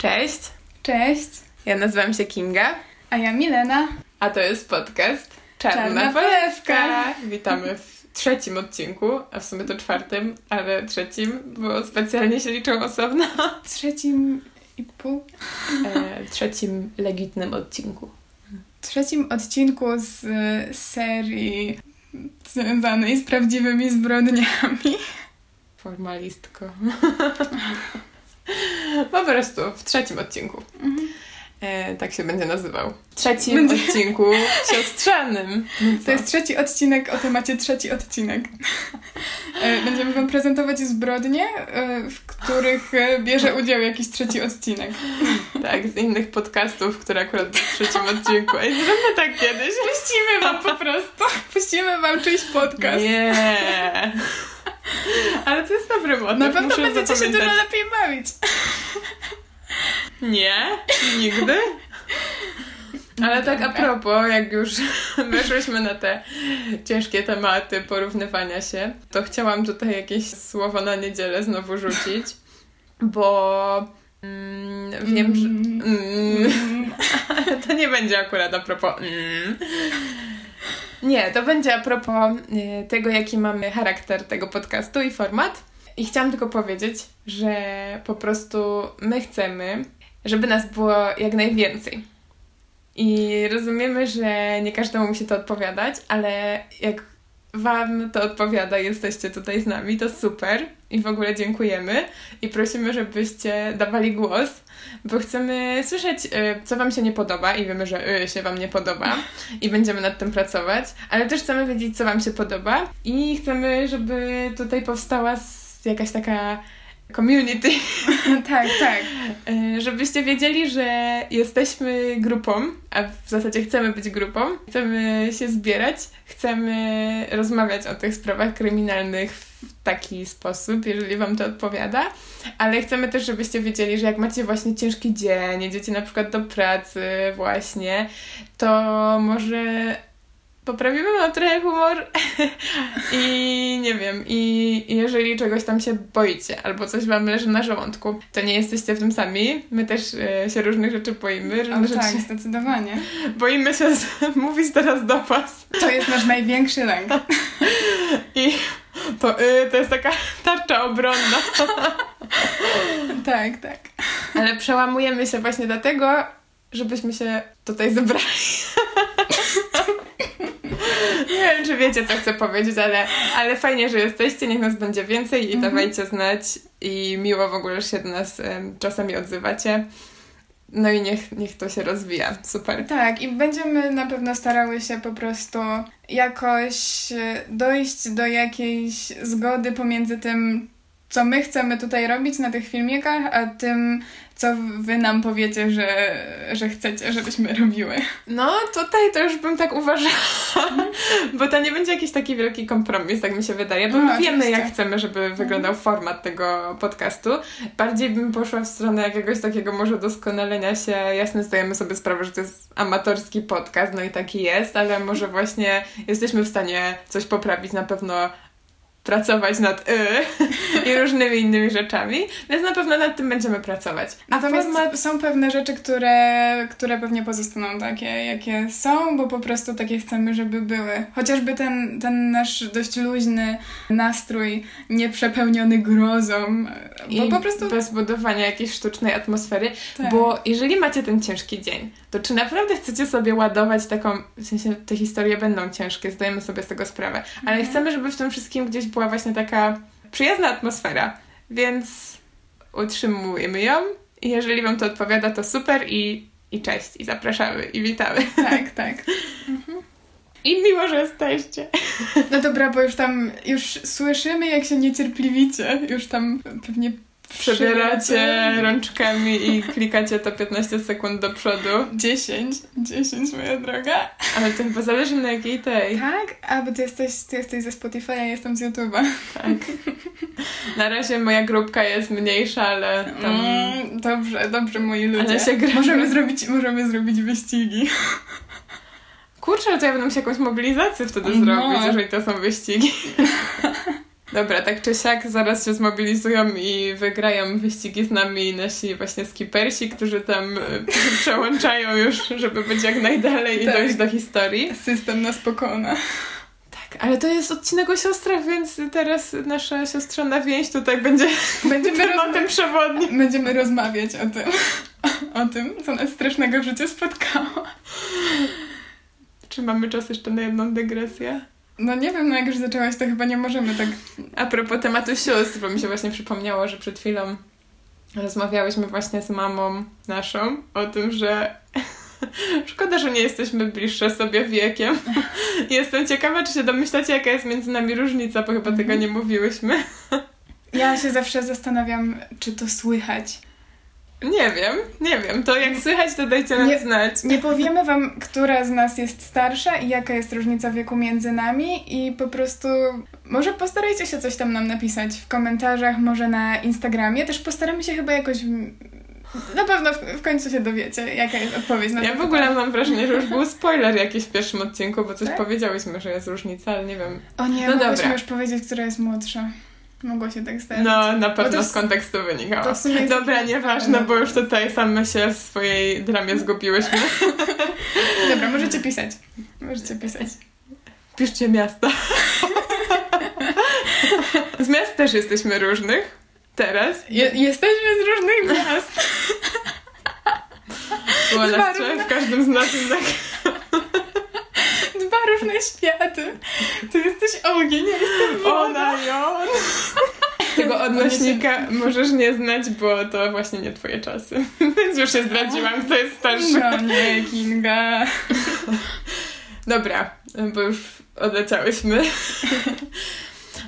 Cześć, Cześć, ja nazywam się Kinga, a ja Milena. a to jest podcast Czarna, Czarna Polewka. Polewka. Witamy w trzecim odcinku, a w sumie to czwartym, ale trzecim, bo specjalnie się liczą osobno. Trzecim i pół. E, trzecim legitnym odcinku. Trzecim odcinku z y, serii związanej z prawdziwymi zbrodniami. Formalistko. po prostu w trzecim odcinku. E, tak się będzie nazywał. W trzecim Będzie- odcinku siostrzanym. No? To jest trzeci odcinek o temacie trzeci odcinek. E, Będziemy Wam prezentować zbrodnie, e, w których e, bierze udział jakiś trzeci odcinek. Tak, z innych podcastów, które akurat w trzecim odcinku. Ej, zróbmy tak kiedyś. Puścimy Wam po prostu. Puścimy Wam czyjś podcast. Nie. Ale to jest dobry motyw. Na pewno muszę będziecie się dużo lepiej bawić. Nie, nigdy. Ale tak a propos, jak już weszłyśmy na te ciężkie tematy porównywania się, to chciałam tutaj jakieś słowo na niedzielę znowu rzucić, bo mm, wiem, że... Mm, ale to nie będzie akurat a propos... Mm. Nie, to będzie a propos y, tego, jaki mamy charakter tego podcastu i format. I chciałam tylko powiedzieć, że po prostu my chcemy, żeby nas było jak najwięcej. I rozumiemy, że nie każdemu musi to odpowiadać, ale jak Wam to odpowiada, jesteście tutaj z nami, to super i w ogóle dziękujemy i prosimy, żebyście dawali głos, bo chcemy słyszeć, y, co Wam się nie podoba i wiemy, że y, się Wam nie podoba i będziemy nad tym pracować, ale też chcemy wiedzieć, co Wam się podoba i chcemy, żeby tutaj powstała jakaś taka community, Tak, tak. y, żebyście wiedzieli, że jesteśmy grupą, a w zasadzie chcemy być grupą, chcemy się zbierać, chcemy rozmawiać o tych sprawach kryminalnych w taki sposób, jeżeli Wam to odpowiada, ale chcemy też, żebyście wiedzieli, że jak macie właśnie ciężki dzień, jedziecie na przykład do pracy właśnie, to może poprawimy wam trochę humor i nie wiem, i jeżeli czegoś tam się boicie albo coś wam leży na żołądku, to nie jesteście w tym sami. My też e, się różnych rzeczy boimy, różne rzeczy tak, zdecydowanie. boimy się z- mówić teraz do was To jest nasz największy lęk. i to, y, to jest taka tarcza obronna. Tak, tak. Ale przełamujemy się właśnie dlatego, żebyśmy się tutaj zebrali. Nie wiem, czy wiecie, co chcę powiedzieć, ale, ale fajnie, że jesteście, niech nas będzie więcej i dawajcie znać i miło w ogóle, że się do nas czasami odzywacie. No i niech, niech to się rozwija. Super. Tak, i będziemy na pewno starały się po prostu jakoś e, dojść do jakiejś zgody pomiędzy tym, co my chcemy tutaj robić na tych filmikach, a tym, co wy nam powiecie, że, że chcecie, żebyśmy robiły. No, tutaj to już bym tak uważała, bo to nie będzie jakiś taki wielki kompromis, tak mi się wydaje, bo No, my wiemy, oczywiście. jak chcemy, żeby wyglądał format tego podcastu. Bardziej bym poszła w stronę jakiegoś takiego może doskonalenia się. Jasne, zdajemy sobie sprawę, że to jest amatorski podcast, no i taki jest, ale może właśnie jesteśmy w stanie coś poprawić, na pewno pracować nad y i różnymi innymi rzeczami, więc na pewno nad tym będziemy pracować. Natomiast format są pewne rzeczy, które, które pewnie pozostaną takie, jakie są, bo po prostu takie chcemy, żeby były. Chociażby ten, ten nasz dość luźny nastrój, nieprzepełniony grozą, bo I po prostu... bez budowania jakiejś sztucznej atmosfery, Tak. bo jeżeli macie ten ciężki dzień, to czy naprawdę chcecie sobie ładować taką, w sensie te historie będą ciężkie, zdajemy sobie z tego sprawę, ale Mhm. chcemy, żeby w tym wszystkim gdzieś była właśnie taka przyjazna atmosfera, więc utrzymujemy ją i jeżeli Wam to odpowiada, to super i, i cześć, i zapraszamy, i witamy. Tak, tak. I miło, że jesteście. No dobra, bo już tam, już słyszymy, jak się niecierpliwicie. Już tam pewnie Przebieracie rączkami i klikacie to 15 sekund do przodu. 10, 10 moja droga. Ale to chyba zależy na jakiej tej. Tak? A, bo ty jesteś, ty jesteś ze Spotify, ja jestem z YouTube'a. Tak. Na razie moja grupka jest mniejsza, ale tam... Mm, dobrze, dobrze, moi ludzie. Ale się gra- możemy, zrobić, możemy zrobić wyścigi. Kurczę, ale to ja będę musiała jakąś mobilizację wtedy No. zrobić, jeżeli to są wyścigi. Dobra, tak czy siak zaraz się zmobilizują i wygrają wyścigi z nami nasi właśnie skipersi, którzy tam y, przełączają już, żeby być jak najdalej i Tak. dojść do historii. System nas pokona. Tak, ale to jest odcinek o siostrach, więc teraz nasza siostrzana więź tutaj będzie Będziemy, tematem przewodnim. będziemy rozmawiać o tym, o tym, co nas strasznego w życiu spotkało. Czy mamy czas jeszcze na jedną dygresję? No nie wiem, no jak już zaczęłaś, to chyba nie możemy tak... A propos tematu sióstr, bo mi się właśnie przypomniało, że przed chwilą rozmawiałyśmy właśnie z mamą naszą o tym, że szkoda, że nie jesteśmy bliższe sobie wiekiem. Jestem ciekawa, czy się domyślacie, jaka jest między nami różnica, bo chyba tego nie mówiłyśmy. Ja się zawsze zastanawiam, czy to słychać. Nie wiem, nie wiem. To jak słychać, to dajcie nam Nie- znać. Nie powiemy wam, która z nas jest starsza i jaka jest różnica wieku między nami i po prostu może postarajcie się coś tam nam napisać w komentarzach, może na Instagramie. Też postaramy się chyba jakoś... Na pewno w, końcu się dowiecie, jaka jest odpowiedź na Ja to w ogóle mam wrażenie, że już był spoiler jakiś w pierwszym odcinku, bo coś Tak? powiedziałyśmy, że jest różnica, ale nie wiem. O nie, No dobra. już powiedzieć, która jest młodsza. Mogło się tak stać. No, na pewno to z kontekstu wynikało. to w sumie jest Dobra, nieważne, bo już tutaj same się w swojej dramie zgubiłyśmy. Dobra, możecie pisać. Możecie pisać. Piszcie miasta. Z miast też jesteśmy różnych. Teraz. Je, jesteśmy z różnych miast. Nas różne- w każdym z nas jednak. Różne światy. Ty jesteś ogień, ja jestem woda. Ona i on. Tego odnośnika możesz nie znać, bo to właśnie nie twoje czasy. Więc już się zdradziłam, kto jest starszy. No nie, Kinga. Dobra, bo już odleciałyśmy.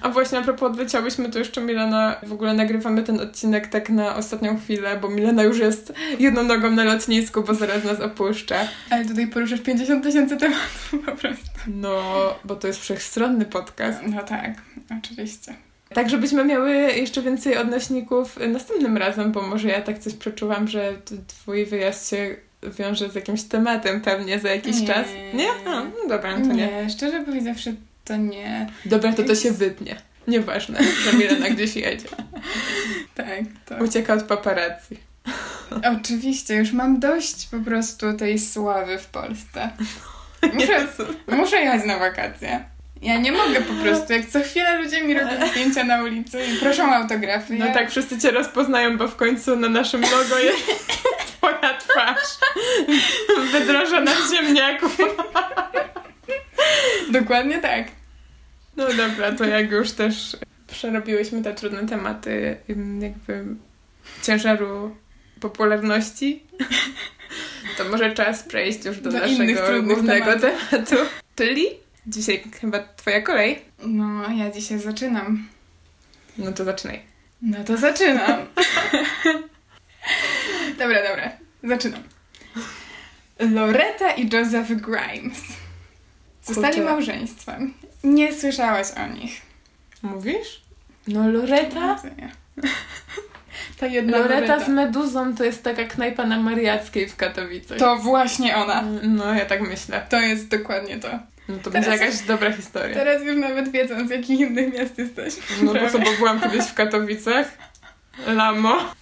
A właśnie a propos odleciałyśmy, to jeszcze Milena, w ogóle nagrywamy ten odcinek tak na ostatnią chwilę, bo Milena już jest jedną nogą na lotnisku, bo zaraz nas opuszcza. Ale tutaj poruszasz 50 tysięcy tematów po prostu. No, bo to jest wszechstronny podcast. No tak, oczywiście. Tak, żebyśmy miały jeszcze więcej odnośników następnym razem, bo może ja tak coś przeczułam, że twój wyjazd się wiąże z jakimś tematem pewnie za jakiś Nie. czas. Nie? A, no dobra, to nie. Nie, szczerze powiedziawszy, to nie. Dobra, to to się wytnie. Nieważne, że Milena gdzieś jedzie. Tak, to... Ucieka od paparazzi. Oczywiście, już mam dość po prostu tej sławy w Polsce. Muszę, muszę jechać na wakacje. Ja nie mogę po prostu, jak co chwilę ludzie mi robią zdjęcia na ulicy i proszą o autografy. No ja... tak, wszyscy cię rozpoznają, bo w końcu na naszym logo jest twoja twarz. Wydrożona w ziemniaku. Dokładnie tak. No dobra, to jak już też przerobiłyśmy te trudne tematy jakby ciężaru popularności, to może czas przejść już do, Do naszego trudnych głównego tematów. tematu. Czyli dzisiaj chyba twoja kolej. No, ja dzisiaj zaczynam. No to zaczynaj. No to zaczynam. dobra, dobra. Zaczynam. Loretta i Joseph Grimes. Zostali małżeństwem. Nie słyszałaś o nich. Mówisz? No Loreta? Ta jedna Loreta z Meduzą to jest taka knajpa na Mariackiej w Katowicach. To właśnie ona. No, ja tak myślę. To jest dokładnie to. No to Teraz- będzie jakaś dobra historia. Teraz już nawet wiedzą, z jakich innych miast jesteś. No bo co, bo byłam kiedyś w Katowicach, Lamo,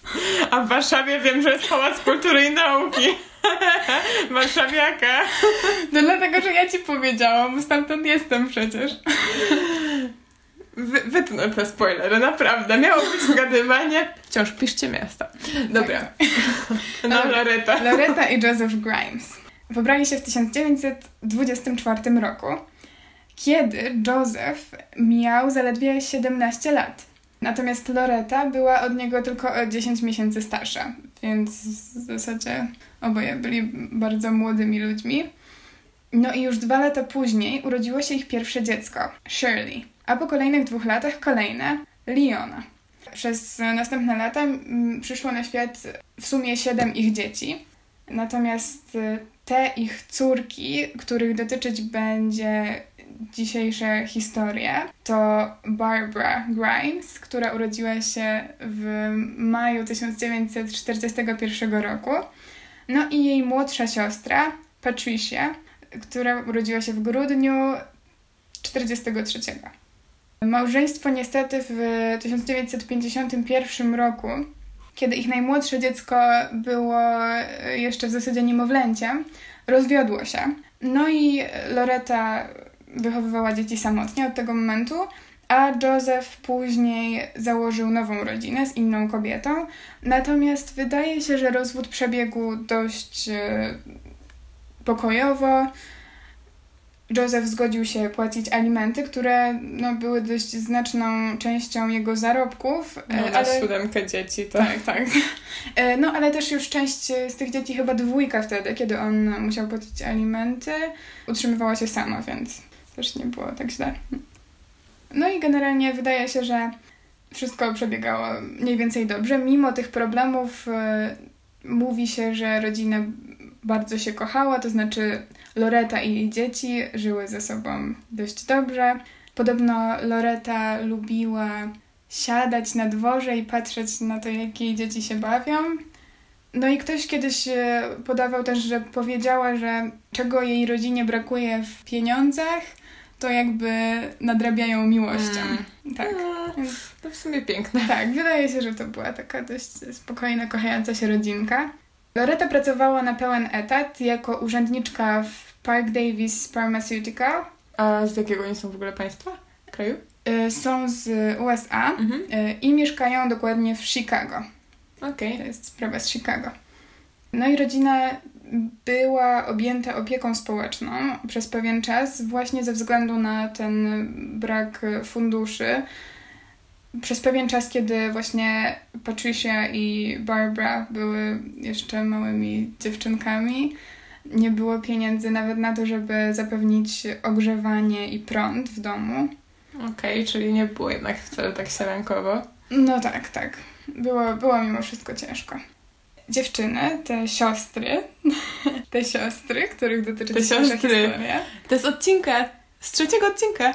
a w Warszawie wiem, że jest Pałac Kultury i Nauki. Warszawiaka. No dlatego, że ja ci powiedziałam, bo stamtąd jestem przecież. Wy, wytnę te spoilery, naprawdę. Miało być zgadywanie. Wciąż piszcie miasta. Dobra. No, Dobra. Loreta. Loretta i Joseph Grimes. Pobrali się w 1924 roku, kiedy Joseph miał zaledwie 17 lat. Natomiast Loretta była od niego tylko o 10 miesięcy starsza, więc w zasadzie oboje byli bardzo młodymi ludźmi. No i już dwa lata później urodziło się ich pierwsze dziecko, Shirley, a po kolejnych dwóch latach kolejne, Leona. Przez następne lata mm, przyszło na świat w sumie siedem ich dzieci. Natomiast y, te ich córki, których dotyczyć będzie dzisiejsze historie, to Barbara Grimes, która urodziła się w maju 1941 roku, no i jej młodsza siostra, Patricia, która urodziła się w grudniu 43. Małżeństwo niestety w 1951 roku, kiedy ich najmłodsze dziecko było jeszcze w zasadzie niemowlęciem, rozwiodło się. No i Loreta wychowywała dzieci samotnie od tego momentu, a Joseph później założył nową rodzinę z inną kobietą. Natomiast wydaje się, że rozwód przebiegł dość e, pokojowo. Joseph zgodził się płacić alimenty, które no, były dość znaczną częścią jego zarobków. No, na ale... siódemkę dzieci, to... Tak, tak. E, no, ale też już część z tych dzieci, chyba dwójka wtedy, kiedy on musiał płacić alimenty, utrzymywała się sama, więc też nie było tak źle. No i generalnie wydaje się, że wszystko przebiegało mniej więcej dobrze. Mimo tych problemów y, mówi się, że rodzina bardzo się kochała, to znaczy Loreta i jej dzieci żyły ze sobą dość dobrze. Podobno Loreta lubiła siadać na dworze i patrzeć na to, jak jej dzieci się bawią. No i ktoś kiedyś e, podawał też, że powiedziała, że czego jej rodzinie brakuje w pieniądzach, to jakby nadrabiają miłością. Mm. Tak. A, to w sumie piękne. Tak, wydaje się, że to była taka dość spokojna, kochająca się rodzinka. Loreta pracowała na pełen etat jako urzędniczka w Park Davis Pharmaceutical. A z jakiego oni są w ogóle państwa? Kraju? Y, są z USA mhm. Y, i mieszkają dokładnie w Chicago. Okej. Okay. To jest sprawa z Chicago. No i rodzina była objęta opieką społeczną przez pewien czas, właśnie ze względu na ten brak funduszy. Przez pewien czas, kiedy właśnie Patricia i Barbara były jeszcze małymi dziewczynkami, nie było pieniędzy nawet na to, żeby zapewnić ogrzewanie i prąd w domu. Okej, okay, czyli nie było jednak wcale tak sielankowo. No tak, tak. Było, było mimo wszystko ciężko dziewczyny, te siostry, te siostry, których dotyczy te siostry. historia. To jest odcinka, z trzeciego odcinka.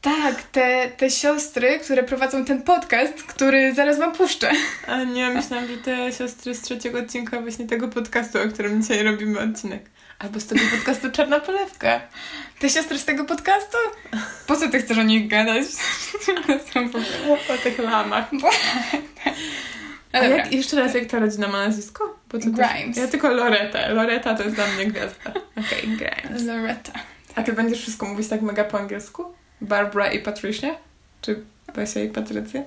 Tak, te, te siostry, które prowadzą ten podcast, który zaraz wam puszczę. A nie, myślałam, że te siostry z trzeciego odcinka właśnie tego podcastu, o którym dzisiaj robimy odcinek. Albo z tego podcastu Czarna Polewka. Te siostry z tego podcastu? Po co ty chcesz o nich gadać? o tych lamach. A jak, jeszcze raz, jak ta rodzina ma nazwisko? Bo Grimes. ja tylko Loreta. Loreta to jest dla mnie gwiazda. Okej, okay, Grimes. Loreta. A ty będziesz wszystko mówić tak mega po angielsku? Barbara i Patricia? Czy Basia i Patrycja?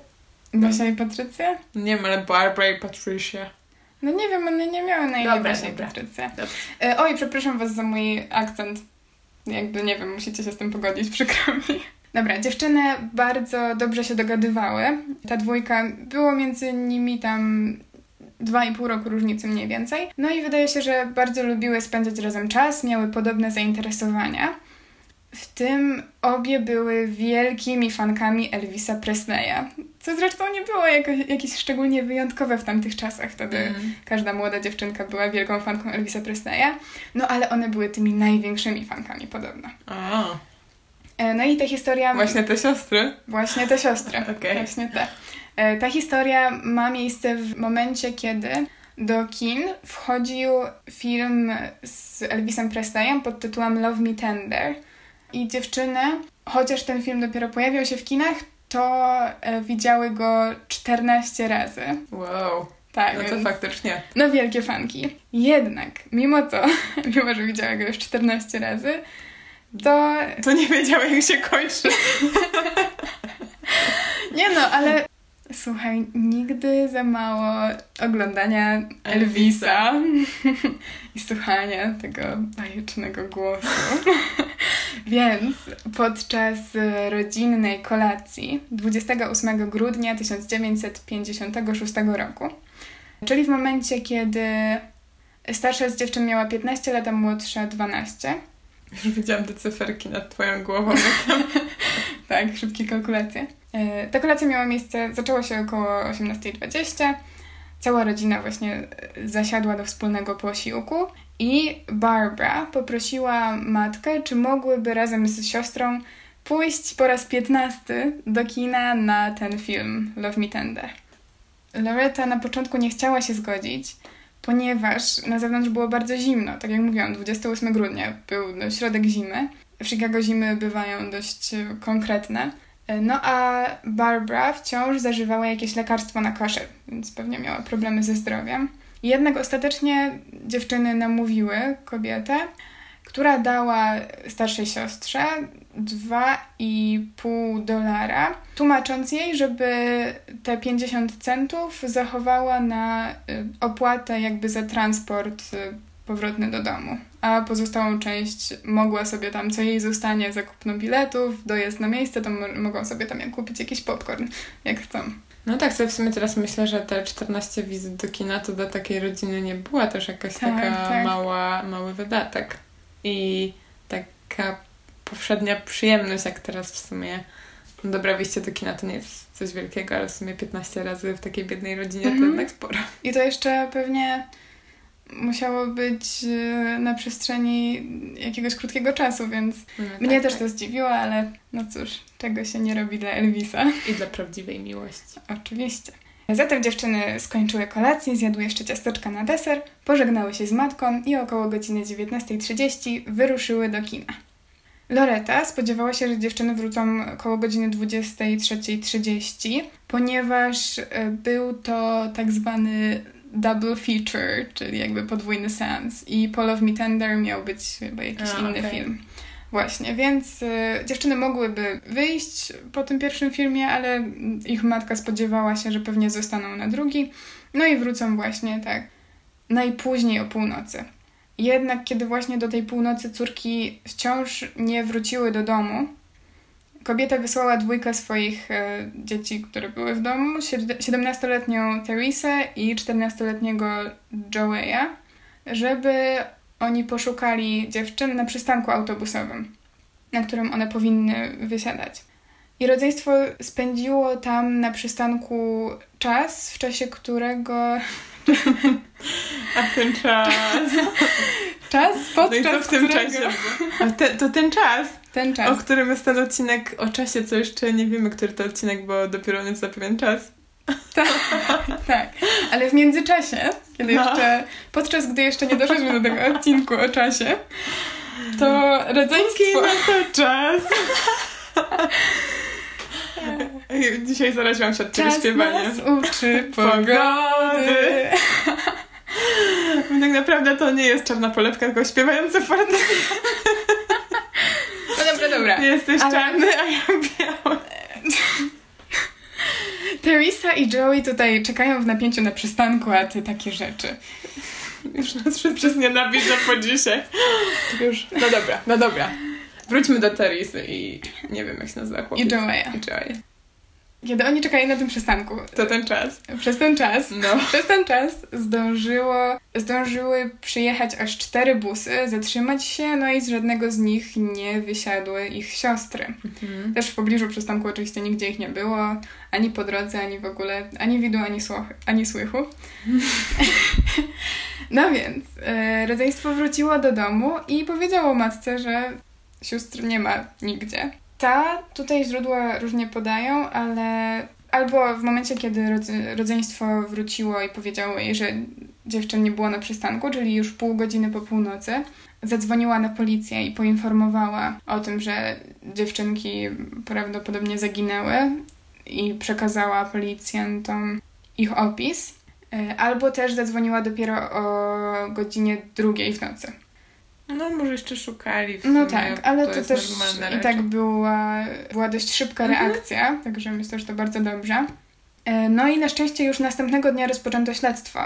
Basia i Patrycja? Nie wiem, ale Barbara i Patricia. No nie wiem, one nie miały na imię Basia i Patrycja. E, oj, przepraszam was za mój akcent. Jakby, nie wiem, musicie się z tym pogodzić, przykro mi. Dobra, dziewczyny bardzo dobrze się dogadywały. Ta dwójka, było między nimi tam dwa i pół roku różnicy mniej więcej. No i wydaje się, że bardzo lubiły spędzać razem czas, miały podobne zainteresowania. W tym obie były wielkimi fankami Elvisa Presleya, co zresztą nie było jakoś, jakieś szczególnie wyjątkowe w tamtych czasach. Wtedy mm. każda młoda dziewczynka była wielką fanką Elvisa Presleya, no ale one były tymi największymi fankami podobno. A. E, no i ta historia... Właśnie te siostry? Właśnie te siostry. Okay. Właśnie te. E, ta historia ma miejsce w momencie, kiedy do kin wchodził film z Elvisem Presleyem pod tytułem Love Me Tender. I dziewczyny, chociaż ten film dopiero pojawiał się w kinach, to e, widziały go 14 razy. Wow. Tak. No to faktycznie. No wielkie fanki. Jednak, mimo to, mimo że widziały go już 14 razy, to... To nie wiedziała, jak się kończy. nie no, ale słuchaj, nigdy za mało oglądania Elvisa i słuchania tego bajecznego głosu. Więc podczas rodzinnej kolacji 28 grudnia 1956 roku, czyli w momencie, kiedy starsza z dziewczyn miała 15 lat, a młodsza 12, już widziałam te cyferki nad twoją głową. tak, szybkie kalkulacje. E, ta kolacja miała miejsce, zaczęło się około 18.20. Cała rodzina właśnie e, zasiadła do wspólnego posiłku i Barbara poprosiła matkę, czy mogłyby razem z siostrą pójść po raz 15 do kina na ten film Love Me Tender. Loretta na początku nie chciała się zgodzić, ponieważ na zewnątrz było bardzo zimno. Tak jak mówiłam, 28 grudnia był no, środek zimy. W Chicago zimy bywają dość konkretne. No a Barbara wciąż zażywała jakieś lekarstwo na koszer, więc pewnie miała problemy ze zdrowiem. Jednak ostatecznie dziewczyny namówiły kobietę, która dała starszej siostrze 2,5 dolara, tłumacząc jej, żeby te 50 centów zachowała na y, opłatę jakby za transport y, powrotny do domu, a pozostałą część mogła sobie tam, co jej zostanie, zakupną biletów, dojazd na miejsce, to mogą sobie tam kupić jakiś popcorn, jak chcą. No tak, sobie w sumie teraz myślę, że te 14 wizyt do kina to dla takiej rodziny nie była też jakaś tak, taka tak. mała, mały wydatek. I taka powszednia przyjemność, jak teraz w sumie no dobra, wyjście do kina to nie jest coś wielkiego, ale w sumie 15 razy w takiej biednej rodzinie mm -hmm. to mhm. jednak sporo. I to jeszcze pewnie musiało być e, na przestrzeni jakiegoś krótkiego czasu, więc no, mnie tak, też tak. to zdziwiło, ale no cóż, czego się nie robi dla Elvisa. I dla prawdziwej miłości. Oczywiście. Zatem dziewczyny skończyły kolację, zjadły jeszcze ciasteczka na deser, pożegnały się z matką i około godziny 19.30 wyruszyły do kina. Loreta spodziewała się, że dziewczyny wrócą około godziny 23.30, ponieważ e, był to tak zwany double feature, czyli jakby podwójny seans. I Paul of Me Tender miał być chyba jakiś A, inny okay. film. Właśnie, więc y, dziewczyny mogłyby wyjść po tym pierwszym filmie, ale ich matka spodziewała się, że pewnie zostaną na drugi. No i wrócą właśnie tak najpóźniej o północy. Jednak kiedy właśnie do tej północy córki wciąż nie wróciły do domu, kobieta wysłała dwójkę swoich e, dzieci, które były w domu, 17-letnią Teresę i 14-letniego Joeya, żeby oni poszukali dziewczyn na przystanku autobusowym, na którym one powinny wysiadać. I rodzeństwo spędziło tam na przystanku czas, w czasie którego. A ten czas. Czas podczas no i co w tym którego... czasie? A te, to ten czas. Ten czas. O którym jest ten odcinek o czasie, co jeszcze nie wiemy, który to odcinek, bo dopiero on jest za pewien czas. Tak, tak. Ale w międzyczasie, kiedy no. jeszcze, podczas gdy jeszcze nie doszliśmy do tego odcinku o czasie, to rodzeństwo... na to czas. Dzisiaj zaraziłam się od ciebie śpiewania. Nas uczy pogody. tak naprawdę to nie jest czarna polewka, tylko śpiewający fortepian. No dobra, dobra. Jesteś Ale... czarny, a ja biały. Teresa i Joey tutaj czekają w napięciu na przystanku, a ty takie rzeczy. Już nas wszyscy nienawidzę po dzisiaj. Już, no dobra, no dobra. Wróćmy do Teresy i nie wiem jak się nazywa chłopiec. I Joeya. I Joey. Kiedy oni czekali na tym przystanku. To ten czas. Przez ten czas. No. Przez ten czas zdążyło, zdążyły przyjechać aż cztery busy, zatrzymać się, no i z żadnego z nich nie wysiadły ich siostry. Mhm. Też w pobliżu przystanku oczywiście nigdzie ich nie było, ani po drodze, ani w ogóle, ani widu, ani, słuch, ani słychu. no więc, e, rodzeństwo wróciło do domu i powiedziało matce, że sióstr nie ma nigdzie. Ta, tutaj źródła różnie podają, ale albo w momencie, kiedy rodzeństwo wróciło i powiedziało jej, że dziewczyn nie było na przystanku, czyli już pół godziny po północy, zadzwoniła na policję i poinformowała o tym, że dziewczynki prawdopodobnie zaginęły i przekazała policjantom ich opis, e, albo też zadzwoniła dopiero o godzinie drugiej w nocy. No, może jeszcze szukali. W no tak, ale to, to też i tak była, była dość szybka mhm. reakcja, także myślę, że to bardzo dobrze. E, no i na szczęście już następnego dnia rozpoczęto śledztwo.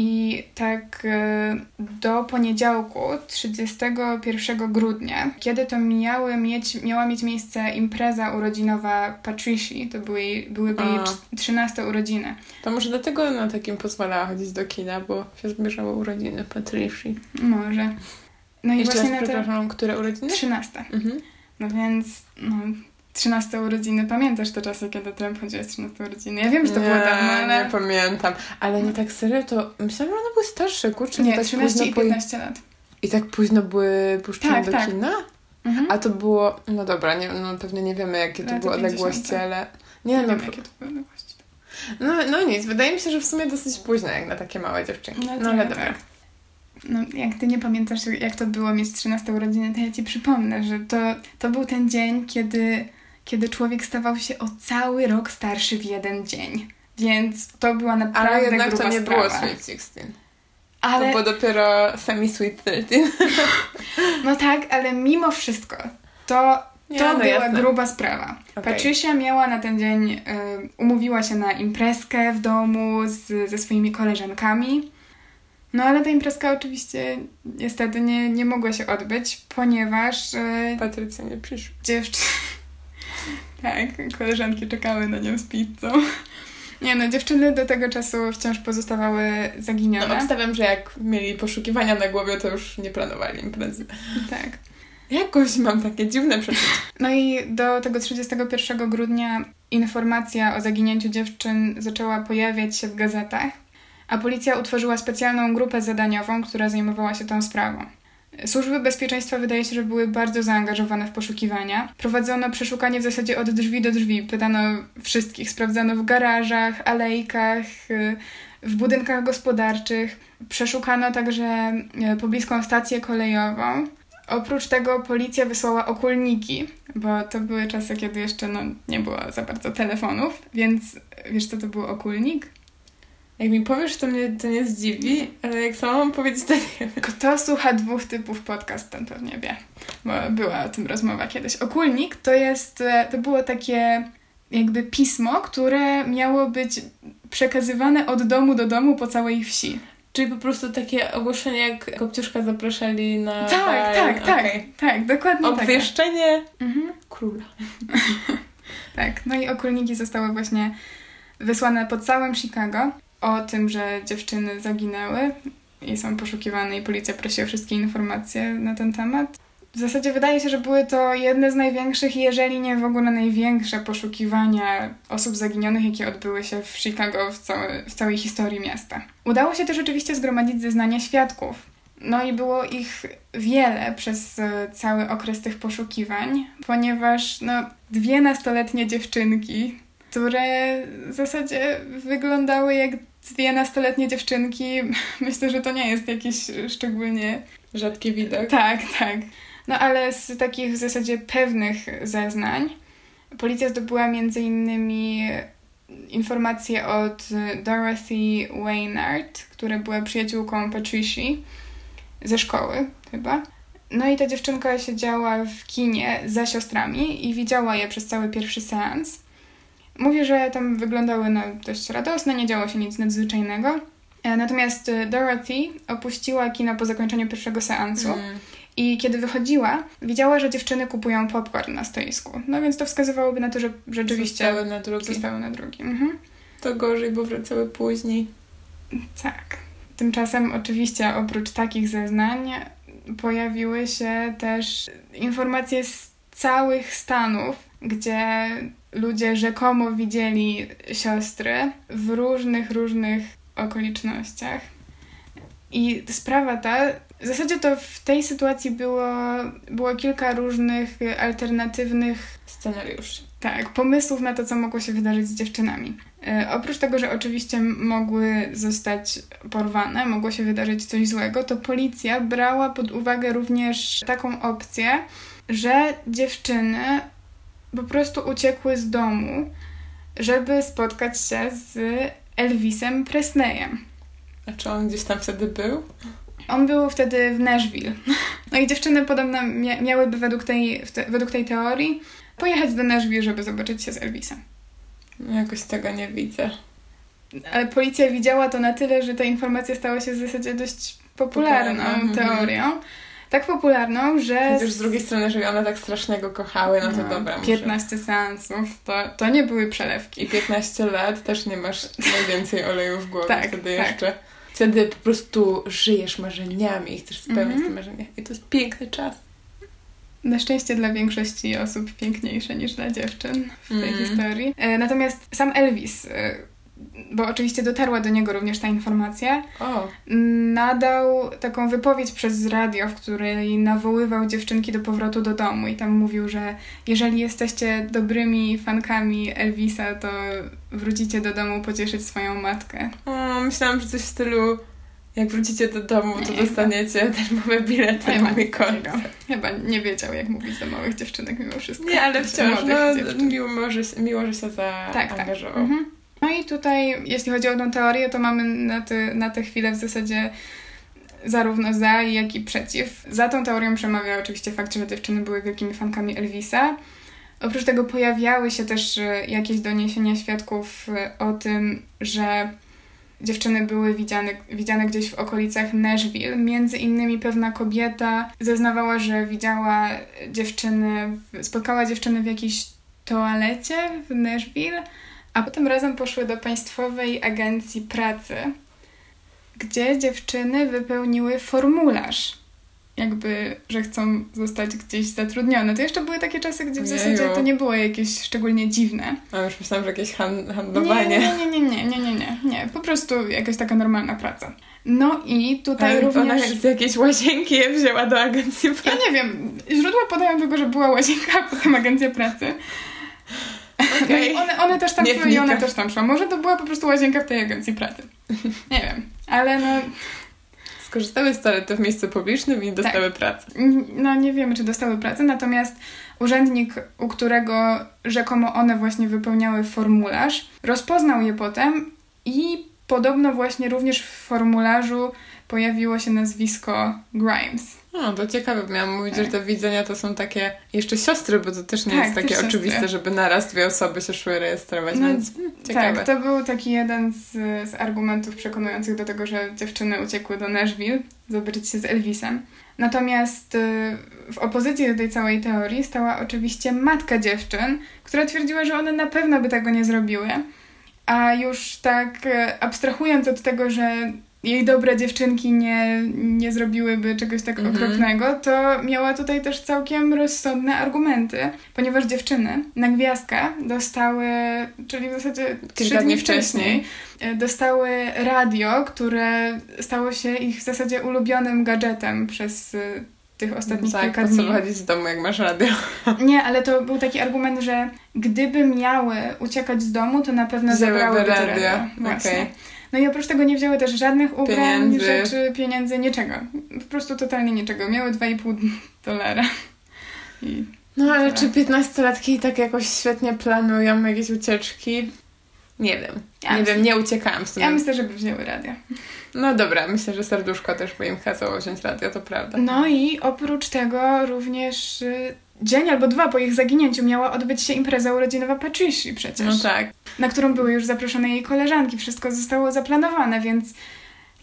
I tak e, do poniedziałku, 31 grudnia, kiedy to miały mieć, miała mieć miejsce impreza urodzinowa Patrici, to były, byłyby jej 13 urodziny. To może dlatego na takim pozwalała chodzić do kina, bo się zbliżało urodziny Patrici. Może. No i Jeszcze właśnie raz, na te... które urodziny? 13. Mhm. No więc, no, 13 urodziny. Pamiętasz te czasy, kiedy Trump chodził z 13 urodziny? Ja wiem, że to nie, było dawno, ale... nie pamiętam. Ale nie tak serio, to myślałam, że one były starsze, kurczę. Nie, tak 13 i 15 lat. I tak późno były puszczone tak, do tak. kina? Mhm. A to było, no dobra, nie, no pewnie nie wiemy, jakie to były odległości, ale... Nie, nie no, wiem, jakie to były odległości. No, no nic, wydaje mi się, że w sumie dosyć późno, jak na takie małe dziewczynki. No, no ale dobra. Tak. No, jak ty nie pamiętasz, jak to było mieć 13 urodziny, to ja ci przypomnę, że to, to był ten dzień, kiedy kiedy człowiek stawał się o cały rok starszy w jeden dzień. Więc to była naprawdę Ale jednak gruba to nie sprawa. było Sweet 16. Ale, To było dopiero semi-Sweet 13. No tak, ale mimo wszystko to, to no była jasne. gruba sprawa. Okej. Patricia miała na ten dzień, y, umówiła się na imprezkę w domu z, ze swoimi koleżankami. No ale ta imprezka oczywiście niestety nie, nie mogła się odbyć, ponieważ y, Patrycja nie przyszła. dziewczyny... tak, koleżanki czekały na nią z pizzą. Nie no, dziewczyny do tego czasu wciąż pozostawały zaginione. No obstawiam, że jak mieli poszukiwania na głowie, to już nie planowali imprezy. tak. Jakoś mam takie dziwne przeczucie. No i do tego 31 grudnia informacja o zaginięciu dziewczyn zaczęła pojawiać się w gazetach, a policja utworzyła specjalną grupę zadaniową, która zajmowała się tą sprawą. Służby bezpieczeństwa wydaje się, że były bardzo zaangażowane w poszukiwania. Prowadzono przeszukanie w zasadzie od drzwi do drzwi. Pytano wszystkich, sprawdzano w garażach, alejkach, y, w budynkach gospodarczych. Przeszukano także y, pobliską stację kolejową. Oprócz tego policja wysłała okulniki, bo to były czasy, kiedy jeszcze no, nie było za bardzo telefonów, więc wiesz co to był okulnik? Jak mi powiesz, to mnie to nie zdziwi, ale jak sama mam powiedzieć, to nie wiem. Kto słucha dwóch typów podcast, ten pewnie wie, bo była o tym rozmowa kiedyś. Okulnik to jest, e, to było takie jakby pismo, które miało być przekazywane od domu do domu po całej wsi. Czyli po prostu takie ogłoszenie, jak Kopciuszka zapraszali na... Tak, tak, tak, Okej. tak, dokładnie tak. Obwieszczenie Mhm. króla. Tak, no i okulniki zostały właśnie wysłane po całym Chicago o tym, że dziewczyny zaginęły i są poszukiwane i policja prosi o wszystkie informacje na ten temat. W zasadzie wydaje się, że były to jedne z największych, jeżeli nie w ogóle największe poszukiwania osób zaginionych, jakie odbyły się w Chicago w, w całej historii miasta. Udało się też oczywiście zgromadzić zeznania świadków. No i było ich wiele przez e, cały okres tych poszukiwań, ponieważ no, dwie nastoletnie dziewczynki, które w zasadzie wyglądały jak dwie nastoletnie dziewczynki, myślę, że to nie jest jakiś szczególnie Rzadki widok. tak, tak. No ale z takich w zasadzie pewnych zeznań policja zdobyła między innymi informacje od Dorothy Waynard, która była przyjaciółką Patricia ze szkoły chyba. No i ta dziewczynka siedziała w kinie za siostrami i widziała je przez cały pierwszy seans. Mówi, że tam wyglądały no, dość radosne, nie działo się nic nadzwyczajnego. E, Natomiast e, Dorothy opuściła kino po zakończeniu pierwszego seansu. Mm. I kiedy wychodziła, widziała, że dziewczyny kupują popcorn na stoisku. No więc to wskazywałoby na to, że rzeczywiście Zostały na drugi. zostały na drugim. Mhm. To gorzej, bo wracały później. Tak. Tymczasem oczywiście oprócz takich zeznań pojawiły się też informacje z całych Stanów, gdzie ludzie rzekomo widzieli siostry w różnych, różnych okolicznościach. I sprawa ta, w zasadzie to w tej sytuacji było, było kilka różnych alternatywnych Scenariusz. tak, pomysłów na to, co mogło się wydarzyć z dziewczynami. E, oprócz tego, że oczywiście mogły zostać porwane, mogło się wydarzyć coś złego, to policja brała pod uwagę również taką opcję, że dziewczyny po prostu uciekły z domu, żeby spotkać się z Elvisem Presleyem. A czy on gdzieś tam wtedy był? On był wtedy w Nashville. No i dziewczyny podobno mia- miałyby według tej, te, według tej teorii pojechać do Nashville, żeby zobaczyć się z Elvisem. No, Jakoś tego nie widzę. Ale policja widziała to na tyle, że ta informacja stała się w zasadzie dość popularną Popularna, mhm. Tak popularną, że Chociaż z drugiej strony, że one tak strasznie go kochały, no to no, dobra. może. 15 seansów, to, to nie były przelewki. I 15 lat też nie masz najwięcej oleju w głowie Tak, wtedy tak. jeszcze. Wtedy po prostu żyjesz marzeniami i chcesz spełniać Mhm. te marzenia. I to jest piękny czas. Na szczęście dla większości osób piękniejsze niż dla dziewczyn w tej Mhm. historii. E, Natomiast sam Elvis, e, bo oczywiście dotarła do niego również ta informacja, nadał taką wypowiedź przez radio, w której nawoływał dziewczynki do powrotu do domu i tam mówił, że jeżeli jesteście dobrymi fankami Elvisa, to wrócicie do domu pocieszyć swoją matkę. o myślałam, że coś w stylu jak wrócicie do domu, to Nie, dostaniecie darmowe bilety Chyba na mój koncert. Chyba nie wiedział, jak mówić do małych dziewczynek mimo wszystko. Nie, ale wciąż, no, miło, że, się- miło, że się Tak, tak. zaangażował. Mhm. No i tutaj, jeśli chodzi o tą teorię, to mamy na, te, na tę chwilę w zasadzie zarówno za, jak i przeciw. Za tą teorią przemawia oczywiście fakt, że dziewczyny były wielkimi fankami Elvisa. Oprócz tego pojawiały się też e, jakieś doniesienia świadków e, o tym, że dziewczyny były widziane, widziane gdzieś w okolicach Nashville. Między innymi pewna kobieta zeznawała, że widziała dziewczyny, spotkała dziewczyny w jakiejś toalecie w Nashville, a potem razem poszły do Państwowej Agencji Pracy, gdzie dziewczyny wypełniły formularz. Jakby, że chcą zostać gdzieś zatrudnione. To jeszcze były takie czasy, gdzie w Ojeju. zasadzie to nie było jakieś szczególnie dziwne. A już myślałam, że jakieś han- Nie, handlowanie. nie, nie, nie, nie, nie, nie, nie, nie. Po prostu jakaś taka normalna praca. No i tutaj Ale ona również... jak z jakiejś łazienki je wzięła do agencji Ja pracy. nie wiem, źródła podają tylko, że była łazienka, a potem agencja pracy. No i one, one też tam szły i ona wnikam. też tam szła. Może to była po prostu łazienka w tej agencji pracy. Nie wiem, ale no, Skorzystały z toalety w miejscu publicznym i dostały Tak. pracę. no nie wiemy, czy dostały pracę, natomiast urzędnik, u którego rzekomo one właśnie wypełniały formularz, rozpoznał je potem i podobno właśnie również w formularzu pojawiło się nazwisko Grimes. No, to ciekawe. Miałam mówić, Tak. że te widzenia to są takie jeszcze siostry, bo to też nie Tak, jest takie siostry. oczywiste, żeby naraz dwie osoby się szły rejestrować, No, więc hmm, ciekawe. Tak, to był taki jeden z, z argumentów przekonujących do tego, że dziewczyny uciekły do Nashville zobaczyć się z Elvisem. Natomiast y, w opozycji do tej całej teorii stała oczywiście matka dziewczyn, która twierdziła, że one na pewno by tego nie zrobiły. A już tak e, abstrahując od tego, że jej dobre dziewczynki nie, nie zrobiłyby czegoś tak Mhm. okropnego, to miała tutaj też całkiem rozsądne argumenty, ponieważ dziewczyny na gwiazdkę dostały, czyli w zasadzie trzy dni wcześniej, wcześniej. e, dostały radio, które stało się ich w zasadzie ulubionym gadżetem przez e, tych ostatnich tak, kilka dni. co wychodzić z domu, jak masz radio? Nie, ale to był taki argument, że gdyby miały uciekać z domu, to na pewno zabrałyby radio, radio. Właśnie. okej. No i oprócz tego nie wzięły też żadnych ubrań, Pieniędzy. rzeczy, pieniędzy, niczego. Po prostu totalnie niczego. Miały 2,5 dolara. I No ale czy 15-latki tak jakoś świetnie planują jakieś ucieczki? Nie wiem. Ja nie myślę- wiem, nie uciekałam z tym. ja myślę, żeby wzięły radio. No dobra, myślę, że serduszko też by im kazało wziąć radio, to prawda. No i oprócz tego również y, dzień albo dwa po ich zaginięciu miała odbyć się impreza urodzinowa Patricia przecież. No tak. na którą były już zaproszone jej koleżanki. Wszystko zostało zaplanowane, więc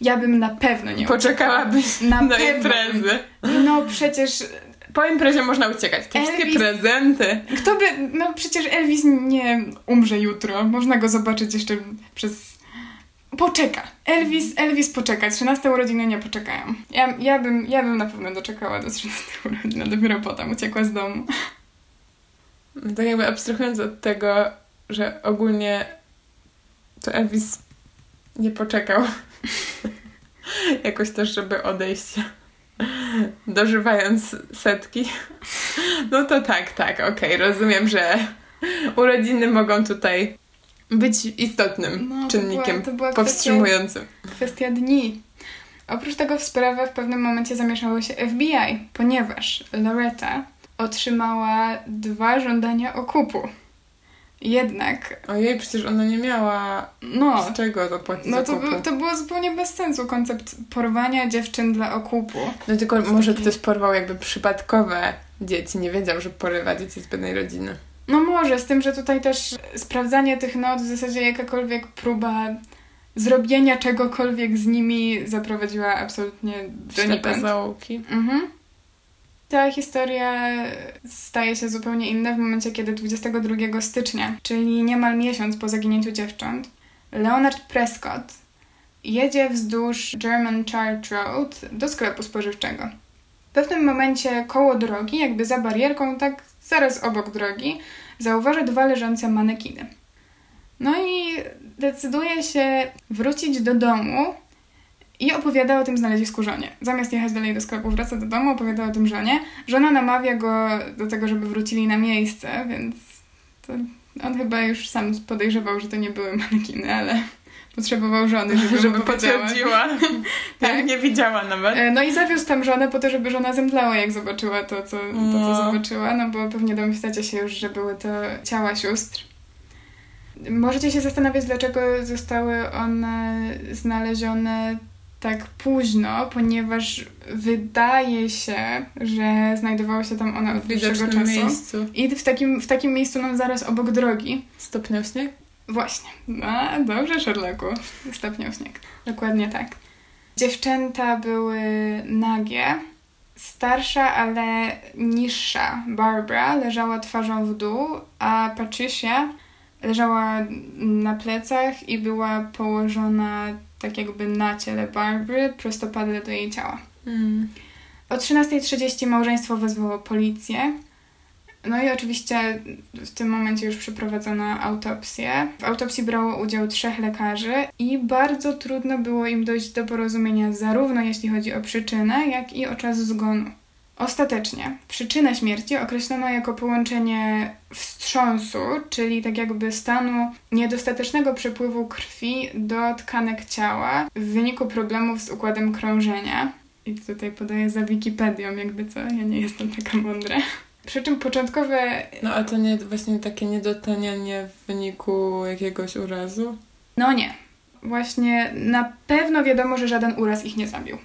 ja bym na pewno nie Poczekałabyś Na do pewno. imprezy. No przecież Po imprezie można uciekać. Te wszystkie Elvis- prezenty. kto by... No przecież Elvis nie umrze jutro. Można go zobaczyć jeszcze przez... Poczeka. Elvis, Elvis poczeka. 13 urodziny nie poczekają. Ja, ja, bym, ja bym na pewno doczekała do 13 urodzin, dopiero potem uciekła z domu. No tak jakby abstrahując od tego, że ogólnie to Elvis nie poczekał jakoś też, żeby odejść dożywając setki. No to tak, tak, okej, rozumiem, że urodziny mogą tutaj być istotnym No, to czynnikiem była- to była kwestia- powstrzymującym. Kwestia dni. Oprócz tego w sprawę w pewnym momencie zamieszało się FBI, ponieważ Loretta otrzymała dwa żądania okupu. Jednak, Ojej, przecież ona nie miała no, z czego zapłacić no to, był, to było zupełnie bez sensu koncept porwania dziewczyn dla okupu. No tylko może taki- ktoś porwał jakby przypadkowe dzieci, nie wiedział, że porywa dzieci z biednej rodziny. No może, z tym, że tutaj też sprawdzanie tych not, w zasadzie jakakolwiek próba zrobienia czegokolwiek z nimi zaprowadziła absolutnie Ślepe donikąd. zaułki. Mhm. Ta historia staje się zupełnie inna w momencie, kiedy 22 stycznia, czyli niemal miesiąc po zaginięciu dziewcząt, Leonard Prescott jedzie wzdłuż German Church Road do sklepu spożywczego. W pewnym momencie koło drogi, jakby za barierką, tak zaraz obok drogi, zauważa dwa leżące manekiny. No i decyduje się wrócić do domu i opowiada o tym znalezisku żonie. Zamiast jechać dalej do sklepu, wraca do domu, opowiada o tym żonie. Żona namawia go do tego, żeby wrócili na miejsce, więc on chyba już sam podejrzewał, że to nie były manekiny, ale potrzebował żony, żeby, Żeby potwierdziła. tak. nie widziała nawet. E, no i zawiózł tam żonę po to, żeby żona zemdlała, jak zobaczyła to, co, to, co no. zobaczyła, no bo pewnie domyślacie się już, że były to ciała sióstr. Możecie się zastanawiać, dlaczego zostały one znalezione tak późno, ponieważ wydaje się, że znajdowało się tam one od dłuższego czasu. Miejscu. I w takim, w takim miejscu, no zaraz obok drogi. Stopniał śnieg? Właśnie. No, dobrze, Sherlocku. Stopniał śnieg. Dokładnie tak. Dziewczęta były nagie. Starsza, ale niższa Barbara leżała twarzą w dół, a Patricia leżała na plecach i była położona tak jakby na ciele Barbary, prostopadle do jej ciała. Mm. O 13.30 małżeństwo wezwało policję. No i oczywiście w tym momencie już przeprowadzono autopsję. W autopsji brało udział trzech lekarzy i bardzo trudno było im dojść do porozumienia zarówno jeśli chodzi o przyczynę, jak i o czas zgonu. Ostatecznie przyczynę śmierci określono jako połączenie wstrząsu, czyli tak jakby stanu niedostatecznego przepływu krwi do tkanek ciała w wyniku problemów z układem krążenia. I tutaj podaję za Wikipedią, jakby co, ja nie jestem taka mądra. Przy czym początkowe... No a to nie właśnie takie niedotanianie w wyniku jakiegoś urazu? No nie. Właśnie na pewno wiadomo, że żaden uraz ich nie zabił.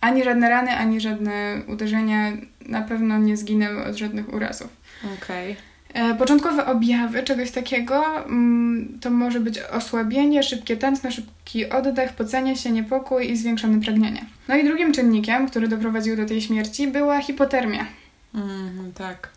Ani żadne rany, ani żadne uderzenia na pewno nie zginęły od żadnych urazów. Okej. Okay. E, początkowe objawy czegoś takiego mm, to może być osłabienie, szybkie tętno, szybki oddech, pocenie się, niepokój i zwiększone pragnienie. No i drugim czynnikiem, który doprowadził do tej śmierci była hipotermia. Mm, tak.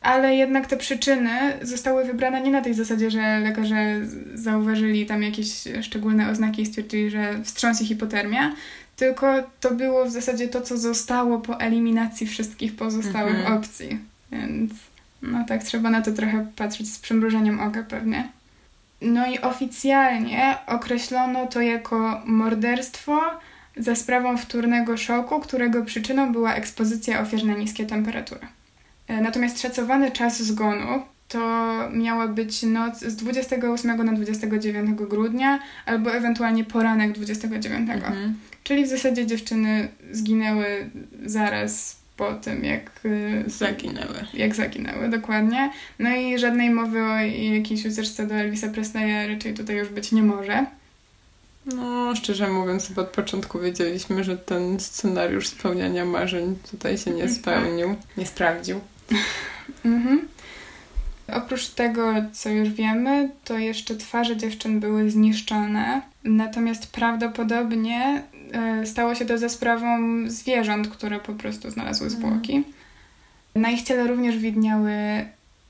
Ale jednak te przyczyny zostały wybrane nie na tej zasadzie, że lekarze zauważyli tam jakieś szczególne oznaki i stwierdzili, że wstrząs i hipotermia, tylko to było w zasadzie to, co zostało po eliminacji wszystkich pozostałych mhm. opcji. Więc no tak, trzeba na to trochę patrzeć z przymrużeniem oka pewnie. No i oficjalnie określono to jako morderstwo za sprawą wtórnego szoku, którego przyczyną była ekspozycja ofiar na niskie temperatury. E, natomiast szacowany czas zgonu to miała być noc z 28 na 29 grudnia albo ewentualnie poranek 29. Mhm. Czyli w zasadzie dziewczyny zginęły zaraz po tym, jak y, zaginęły. Jak zaginęły, dokładnie. No i żadnej mowy o jakiejś ucieczce do Elvisa Presleya raczej tutaj już być nie może. No, szczerze mówiąc, chyba od początku wiedzieliśmy, że ten scenariusz spełniania marzeń tutaj się nie mhm. spełnił, nie sprawdził. mhm. Oprócz tego, co już wiemy, to jeszcze twarze dziewczyn były zniszczone, natomiast prawdopodobnie e, stało się to za sprawą zwierząt, które po prostu znalazły mhm. zwłoki. Na ich ciele również widniały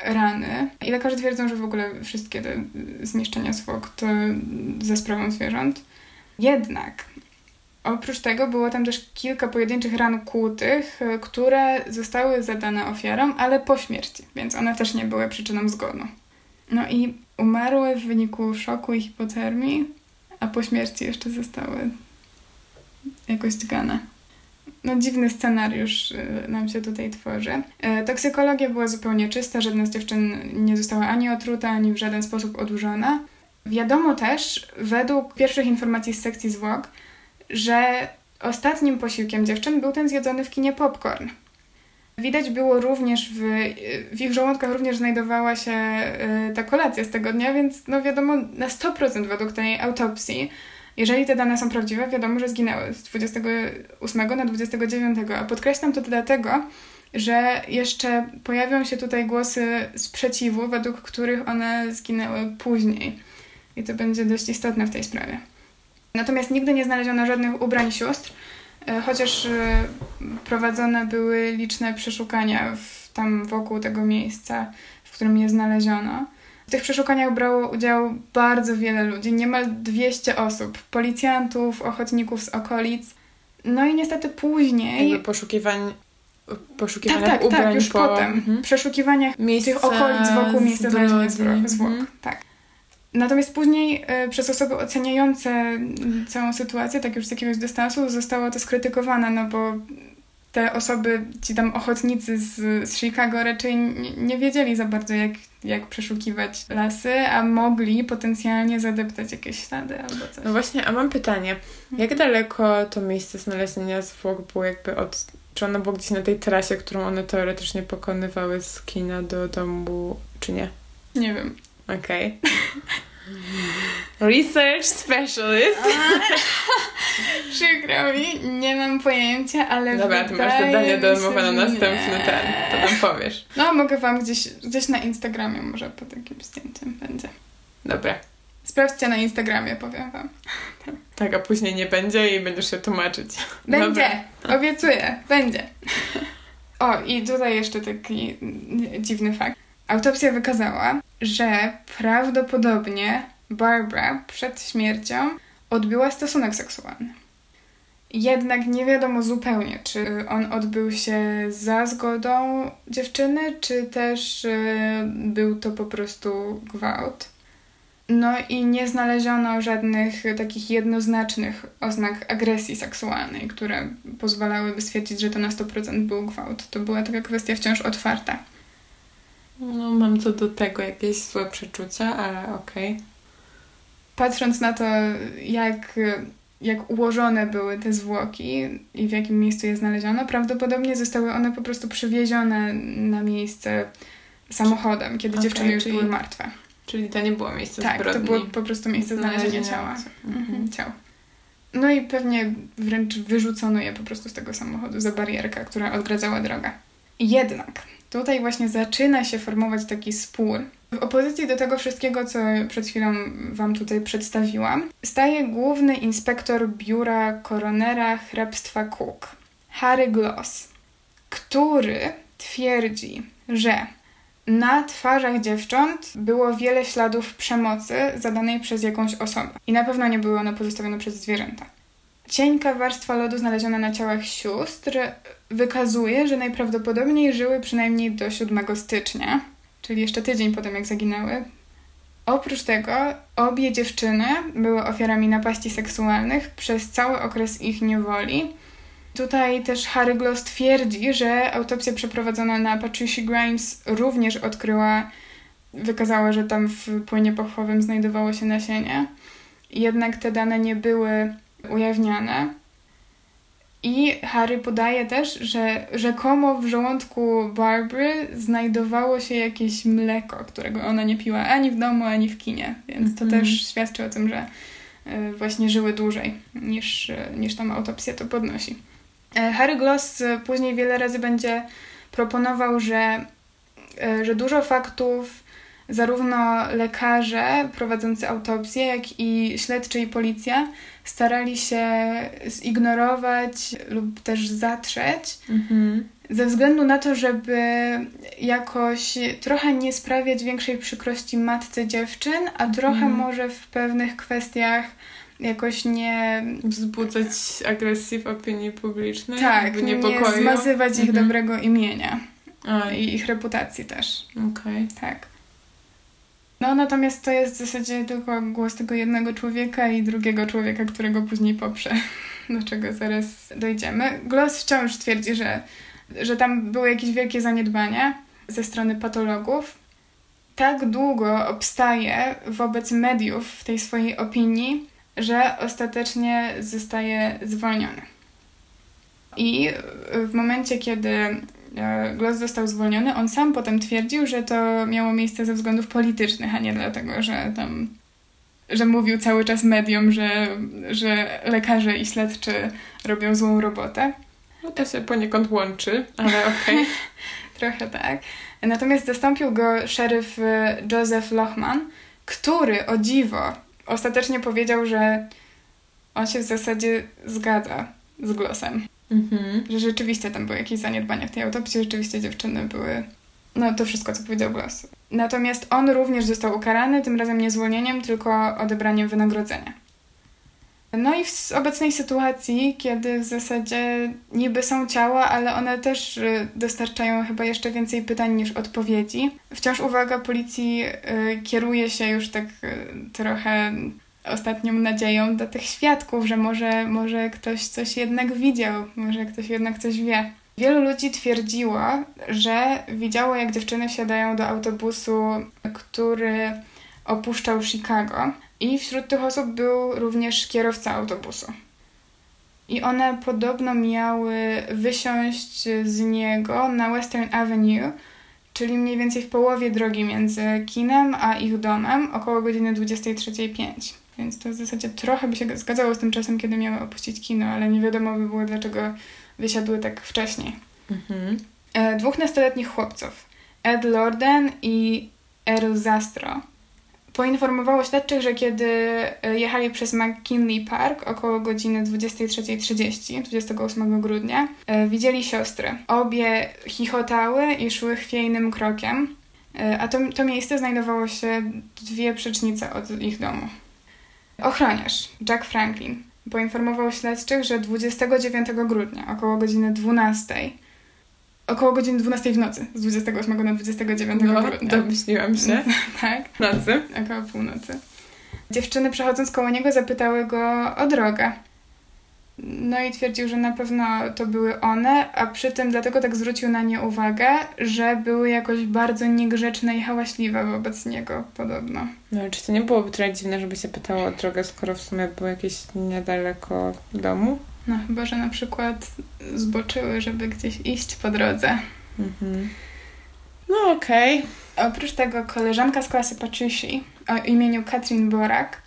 rany i lekarze twierdzą, że w ogóle wszystkie te zniszczenia zwłok to za sprawą zwierząt. Jednak Oprócz tego było tam też kilka pojedynczych ran kłutych, e, które zostały zadane ofiarom, ale po śmierci, więc one też nie były przyczyną zgonu. No i umarły w wyniku szoku i hipotermii, a po śmierci jeszcze zostały jakoś dźgane. No dziwny scenariusz e, nam się tutaj tworzy. E, toksykologia była zupełnie czysta, żadna z dziewczyn nie została ani otruta, ani w żaden sposób odurzona. Wiadomo też, według pierwszych informacji z sekcji zwłok, że ostatnim posiłkiem dziewczyn był ten zjedzony w kinie popcorn. Widać było również, w, w ich żołądkach również znajdowała się y, ta kolacja z tego dnia, więc no wiadomo na 100% według tej autopsji, jeżeli te dane są prawdziwe, wiadomo, że zginęły z 28 na 29. A podkreślam to dlatego, że jeszcze pojawią się tutaj głosy sprzeciwu, według których one zginęły później. I to będzie dość istotne w tej sprawie. Natomiast nigdy nie znaleziono żadnych ubrań sióstr, e, chociaż e, prowadzone były liczne przeszukania w, tam wokół tego miejsca, w którym je znaleziono. W tych przeszukaniach brało udział bardzo wiele ludzi, niemal 200 osób, policjantów, ochotników z okolic. No i niestety później... Jakby poszukiwań poszukiwaniach tak, tak, ubrań tak, już po... potem. Mhm. Przeszukiwaniach tych okolic wokół miejsca znalezienia zwłok. Mhm. Tak. Natomiast później y, przez osoby oceniające całą sytuację, tak już z jakiegoś dystansu, zostało to skrytykowane, no bo te osoby, ci tam ochotnicy z, z Chicago raczej nie, nie wiedzieli za bardzo, jak, jak przeszukiwać lasy, a mogli potencjalnie zadeptać jakieś ślady albo coś. No właśnie, a mam pytanie. Jak daleko to miejsce znalezienia zwłok było jakby od... Czy ono było gdzieś na tej trasie, którą one teoretycznie pokonywały z kina do domu, czy nie? Nie wiem. Okej. Research specialist. Przykro mi, nie mam pojęcia, ale Dobra, ty masz zadanie domowe się, na następny ten. To nam powiesz. No, mogę wam gdzieś, gdzieś na Instagramie może po takim zdjęciem będzie. Dobra. Sprawdźcie na Instagramie, powiem wam. Tak, a później nie będzie i będziesz się tłumaczyć. Będzie! Dobra. Obiecuję, będzie. O, i tutaj jeszcze taki dziwny fakt. Autopsja wykazała, że prawdopodobnie Barbara przed śmiercią odbyła stosunek seksualny. Jednak nie wiadomo zupełnie, czy on odbył się za zgodą dziewczyny, czy też y, był to po prostu gwałt. No i nie znaleziono żadnych takich jednoznacznych oznak agresji seksualnej, które pozwalałyby stwierdzić, że to na 100% był gwałt. To była taka kwestia wciąż otwarta. No, mam co do tego jakieś złe przeczucia, ale okej. Patrząc na to, jak, jak ułożone były te zwłoki i w jakim miejscu je znaleziono, prawdopodobnie zostały one po prostu przywiezione na miejsce samochodem, kiedy Okej, dziewczyny już czyli- były martwe. Czyli to nie było miejsce Tak, to zbrodni. było po prostu miejsce znalezienia Znalezienia ciała. Mhm. Mhm. ciał. No i pewnie wręcz wyrzucono je po prostu z tego samochodu za barierkę, która odgradzała drogę. Jednak tutaj właśnie zaczyna się formować taki spór. W opozycji do tego wszystkiego, co przed chwilą Wam tutaj przedstawiłam, staje główny inspektor biura koronera hrabstwa Cook, Harry Gloss, który twierdzi, że na twarzach dziewcząt było wiele śladów przemocy zadanej przez jakąś osobę. I na pewno nie były one pozostawione przez zwierzęta. Cienka warstwa lodu znaleziona na ciałach sióstr wykazuje, że najprawdopodobniej żyły przynajmniej do 7 stycznia, czyli jeszcze tydzień po tym, jak zaginęły. Oprócz tego obie dziewczyny były ofiarami napaści seksualnych przez cały okres ich niewoli. Tutaj też Harry Gloss twierdzi, że autopsja przeprowadzona na Patricia Grimes również odkryła, wykazała, że tam w płynie pochwowym znajdowało się nasienie. Jednak te dane nie były ujawniane. I Harry podaje też, że rzekomo w żołądku Barbary znajdowało się jakieś mleko, którego ona nie piła ani w domu, ani w kinie. Więc to Mhm. też świadczy o tym, że y, właśnie żyły dłużej niż, y, niż tam autopsja to podnosi. E, Harry Gloss później wiele razy będzie proponował, że, że dużo faktów zarówno lekarze prowadzący autopsję, jak i śledczy i policja starali się zignorować lub też zatrzeć Mhm. ze względu na to, żeby jakoś trochę nie sprawiać większej przykrości matce dziewczyn, a trochę Mhm. może w pewnych kwestiach jakoś nie Wzbudzać agresję w opinii publicznej. tak, nie zmazywać ich Mhm. dobrego imienia A, i ich reputacji też. Okej. Tak. No natomiast to jest w zasadzie tylko głos tego jednego człowieka i drugiego człowieka, którego później poprze, do czego zaraz dojdziemy. Gloss wciąż twierdzi, że, że tam były jakieś wielkie zaniedbania ze strony patologów. Tak długo obstaje wobec mediów w tej swojej opinii, że ostatecznie zostaje zwolniony. I w momencie, kiedy Gloss został zwolniony, on sam potem twierdził, że to miało miejsce ze względów politycznych, a nie dlatego, że tam że mówił cały czas mediom, że, że lekarze i śledczy robią złą robotę. No to się poniekąd łączy, ale okej. Trochę tak. Natomiast zastąpił go szeryf e, Joseph Lochman, który o dziwo ostatecznie powiedział, że on się w zasadzie zgadza z Glossem. Mhm. że rzeczywiście tam były jakieś zaniedbania w tej autopsji, rzeczywiście dziewczyny były. No to wszystko, co powiedział Gloss. Natomiast on również został ukarany, tym razem nie zwolnieniem, tylko odebraniem wynagrodzenia. No i w obecnej sytuacji, kiedy w zasadzie niby są ciała, ale one też y, dostarczają chyba jeszcze więcej pytań niż odpowiedzi, wciąż uwaga policji y, kieruje się już tak y, trochę ostatnią nadzieją dla tych świadków, że może, może ktoś coś jednak widział, może ktoś jednak coś wie. Wielu ludzi twierdziło, że widziało, jak dziewczyny wsiadają do autobusu, który opuszczał Chicago, i wśród tych osób był również kierowca autobusu. I one podobno miały wysiąść z niego na Western Avenue, czyli mniej więcej w połowie drogi między kinem a ich domem, około godziny 23.05. Więc to w zasadzie trochę by się zgadzało z tym czasem, kiedy miały opuścić kino, ale nie wiadomo by było, dlaczego wysiadły tak wcześniej. Mhm. E, dwóch nastoletnich chłopców, Ed Lorden i Earl Zastro, poinformowało śledczych, że kiedy e, jechali przez McKinley Park około godziny 23.30, 28 grudnia, e, widzieli siostry. Obie chichotały i szły chwiejnym krokiem, e, a to, to miejsce znajdowało się dwie przecznice od ich domu. Ochroniarz Jack Franklin poinformował śledczych, że 29 grudnia około godziny 12 około godziny 12 w nocy, z 28 na 29 no, grudnia. domyśliłam się. tak. Nocy. Około północy. Dziewczyny przechodząc koło niego zapytały go o drogę. No i twierdził, że na pewno to były one, a przy tym dlatego tak zwrócił na nie uwagę, że były jakoś bardzo niegrzeczne i hałaśliwe wobec niego, podobno. No czy to nie byłoby trochę dziwne, żeby się pytało o drogę, skoro w sumie było jakieś niedaleko domu? No chyba, że na przykład zboczyły, żeby gdzieś iść po drodze. Mhm. No okej. Okay. Oprócz tego koleżanka z klasy Patricia o imieniu Katrin Borak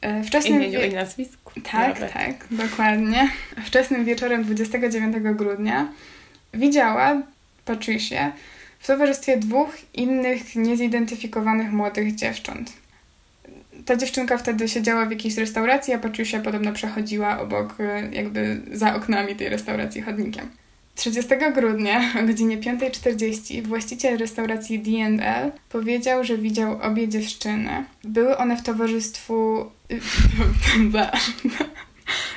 e, wczesnym imieniu wie... i nazwisku. Tak, Nawet. tak, dokładnie. Wczesnym wieczorem 29 grudnia widziała Patricia w towarzystwie dwóch innych niezidentyfikowanych młodych dziewcząt ta dziewczynka wtedy siedziała w jakiejś restauracji, a Patricia podobno przechodziła obok, e, jakby za oknami tej restauracji chodnikiem. 30 grudnia o godzinie 5.40 właściciel restauracji D&L powiedział, że widział obie dziewczyny. Były one w towarzystwu...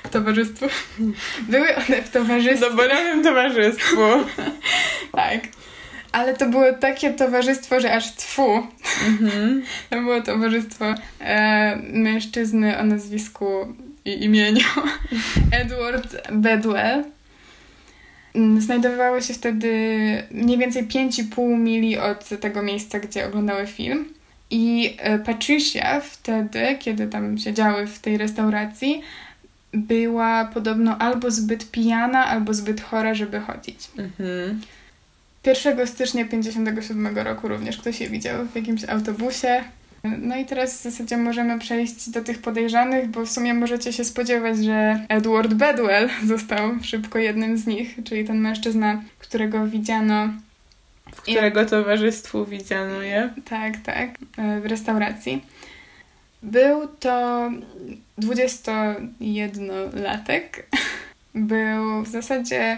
w towarzystwu... Były one w towarzystwie... Dobrym towarzystwu. tak. Ale to było takie towarzystwo, że aż tfu. Mm-hmm. To było towarzystwo e, mężczyzny o nazwisku i imieniu Edward Bedwell. Mm, znajdowało się wtedy mniej więcej 5,5 mili od tego miejsca, gdzie oglądały film. I e, Patricia wtedy, kiedy tam siedziały w tej restauracji, była podobno albo zbyt pijana, albo zbyt chora, żeby chodzić. Mm-hmm. 1 stycznia 57 roku również ktoś je widział w jakimś autobusie. No i teraz w zasadzie możemy przejść do tych podejrzanych, bo w sumie możecie się spodziewać, że Edward Bedwell został szybko jednym z nich, czyli ten mężczyzna, którego widziano. W którego towarzystwu widziano je? Tak, tak, w restauracji. Był to 21-latek. Był w zasadzie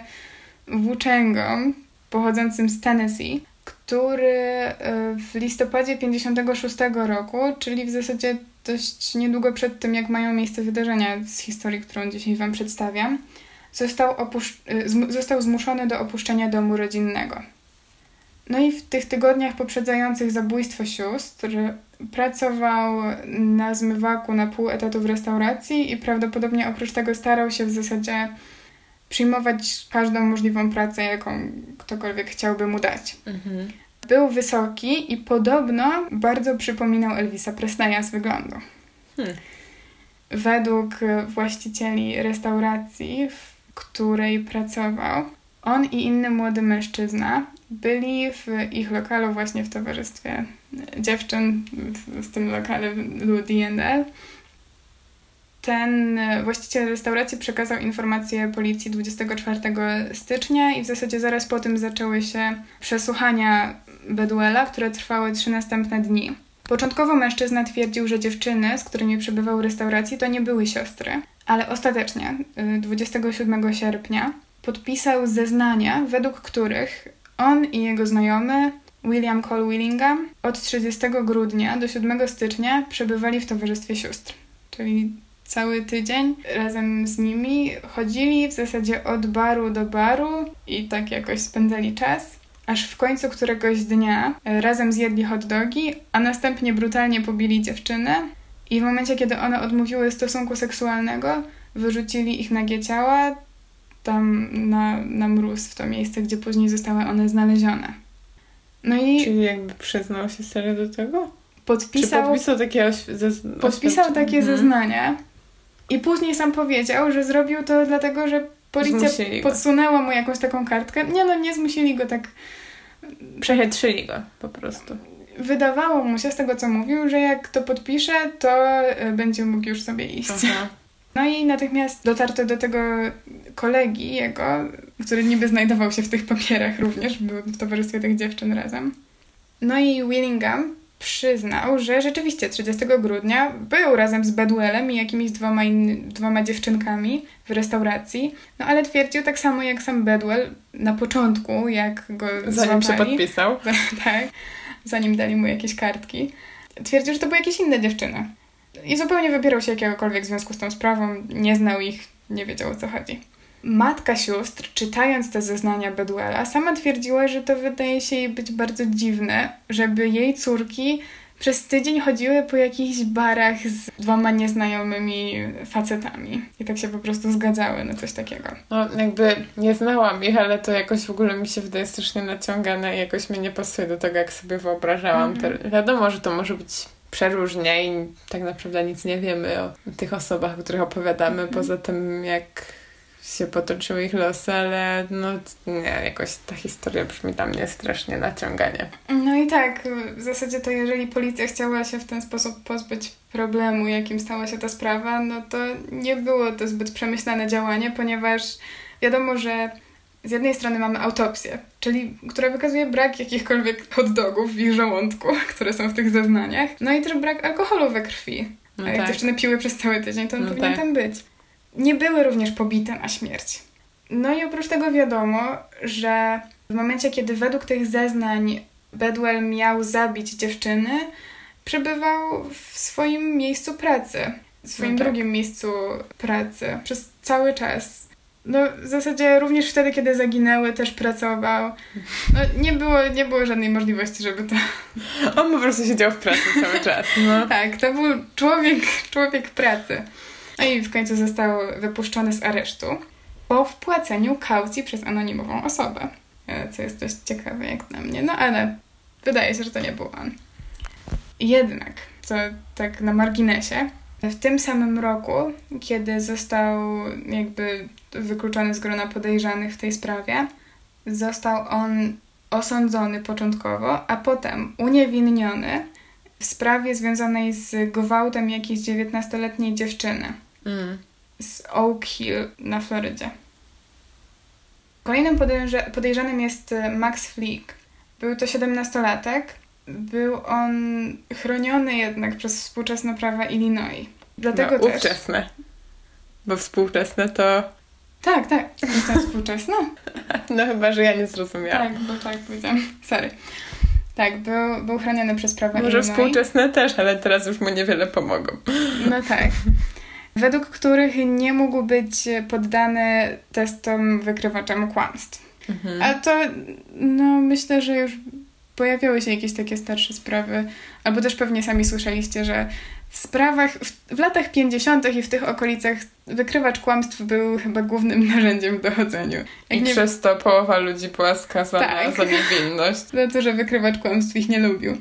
włóczęgą, pochodzącym z Tennessee, który e, w listopadzie 56 roku, czyli w zasadzie dość niedługo przed tym, jak mają miejsce wydarzenia z historii, którą dzisiaj Wam przedstawiam, został, e, został zmuszony do opuszczenia domu rodzinnego. No i w tych tygodniach poprzedzających zabójstwo sióstr pracował na zmywaku na pół etatu w restauracji i prawdopodobnie oprócz tego starał się w zasadzie przyjmować każdą możliwą pracę, jaką ktokolwiek chciałby mu dać. Mhm. Był wysoki i podobno bardzo przypominał Elvisa Presleya z wyglądu. Hmm. Według właścicieli restauracji, w której pracował, on i inny młody mężczyzna byli w ich lokalu właśnie w towarzystwie dziewczyn w, w tym lokale Lou D&L ten właściciel restauracji przekazał informację policji 24 stycznia i w zasadzie zaraz po tym zaczęły się przesłuchania Bedwella, które trwały trzy następne dni. Początkowo mężczyzna twierdził, że dziewczyny, z którymi przebywał w restauracji, to nie były siostry, ale ostatecznie 27 e, sierpnia podpisał zeznania, według których on i jego znajomy William Cole Willingham od 30 grudnia do 7 stycznia przebywali w towarzystwie sióstr. Czyli cały tydzień razem z nimi. Chodzili w zasadzie od baru do baru i tak jakoś spędzali czas. Aż w końcu któregoś dnia razem zjedli hot dogi, a następnie brutalnie pobili dziewczynę I w momencie, kiedy one odmówiły stosunku seksualnego, wyrzucili ich nagie ciała tam na, na mróz, w to miejsce, gdzie później zostały one znalezione. No i Czyli jakby przyznał się serio do tego? Podpisał, Czy podpisał takie, podpisał takie mhm. zeznania i później sam powiedział, że zrobił to dlatego, że policja podsunęła mu jakąś taką kartkę. Nie no, nie zmusili go tak... Przechytrzyli go po prostu. Wydawało mu się z tego, co mówił, że jak to podpisze, to e, będzie mógł już sobie iść. Aha. No i natychmiast dotarto do tego kolegi jego, który niby znajdował się w tych papierach również, był w towarzystwie tych dziewczyn razem. No i Willingham przyznał, że rzeczywiście 30 grudnia był razem z Bedwellem i jakimiś dwoma, dwoma dziewczynkami w restauracji, no ale twierdził tak samo jak sam Bedwell na początku, jak go Zanim złapali. się podpisał. tak, zanim dali mu jakieś kartki. Twierdził, że to były jakieś inne dziewczyny. I zupełnie wybierał się jakiegokolwiek związku z tą sprawą, nie znał ich, nie wiedział o co chodzi. Matka sióstr, czytając te zeznania Bedwella, sama twierdziła, że to wydaje się jej być bardzo dziwne, żeby jej córki przez tydzień chodziły po jakichś barach z dwoma nieznajomymi facetami. I tak się po prostu zgadzały na coś takiego. No, jakby nie znałam ich, ale to jakoś w ogóle mi się wydaje strasznie naciągane i jakoś mi nie pasuje do tego, jak sobie wyobrażałam. Mm -hmm. wiadomo, że to może być przeróżnie i tak naprawdę nic nie wiemy o tych osobach, o których opowiadamy, -hmm. poza tym jak się potoczyły ich losy, ale no nie, jakoś ta historia brzmi dla mnie strasznie naciąganie. No i tak, w zasadzie to jeżeli policja chciała się w ten sposób pozbyć problemu, jakim stała się ta sprawa, no to nie było to zbyt przemyślane działanie, ponieważ wiadomo, że z jednej strony mamy autopsję, czyli która wykazuje brak jakichkolwiek hot w ich żołądku, które są w tych zeznaniach, no i też brak alkoholu we krwi. No A jak tak. dziewczyny piły przez cały tydzień, to on no powinien tak. tam być nie były również pobite na śmierć. No i oprócz tego wiadomo, że w momencie, kiedy według tych zeznań Bedwell miał zabić dziewczyny, przebywał w swoim miejscu pracy, w swoim no tak. drugim miejscu pracy przez cały czas. No, w zasadzie również wtedy, kiedy zaginęły, też pracował. No, nie było, nie było żadnej możliwości, żeby to... On po prostu siedział w pracy cały czas. No. tak, to był człowiek, człowiek pracy. No i w końcu został wypuszczony z aresztu po wpłaceniu kaucji przez anonimową osobę. E, co jest dość ciekawe jak na mnie. No ale wydaje się, że to nie był on. Jednak, co tak na marginesie, w tym samym roku, kiedy został jakby wykluczony z grona podejrzanych w tej sprawie, został on osądzony początkowo, a potem uniewinniony w sprawie związanej z gwałtem jakiejś 19-letniej dziewczyny mm. z Oak Hill na Florydzie. Kolejnym podejrza podejrzanym jest e, Max Fleek. Był to 17-latek. Był on chroniony jednak przez współczesne prawa Illinois. Dlatego no, ówczesne. Bo współczesne to... Tak, tak. Współczesne? no chyba, że ja nie zrozumiałam. Tak, bo tak powiedziałam. Sorry. Tak, był, był chroniony przez prawa Może Illinois. współczesne też, ale teraz już mu niewiele pomogą. No tak. według których nie mógł być poddany testom wykrywaczem kłamstw. Mhm. A to, no myślę, że już pojawiały się jakieś takie starsze sprawy, albo też pewnie sami słyszeliście, że sprawach, w, w latach 50. i w tych okolicach wykrywacz kłamstw był chyba głównym narzędziem w dochodzeniu. Jak I nie... przez to połowa ludzi była skazana tak. za niewinność. za to, że wykrywacz kłamstw ich nie lubił.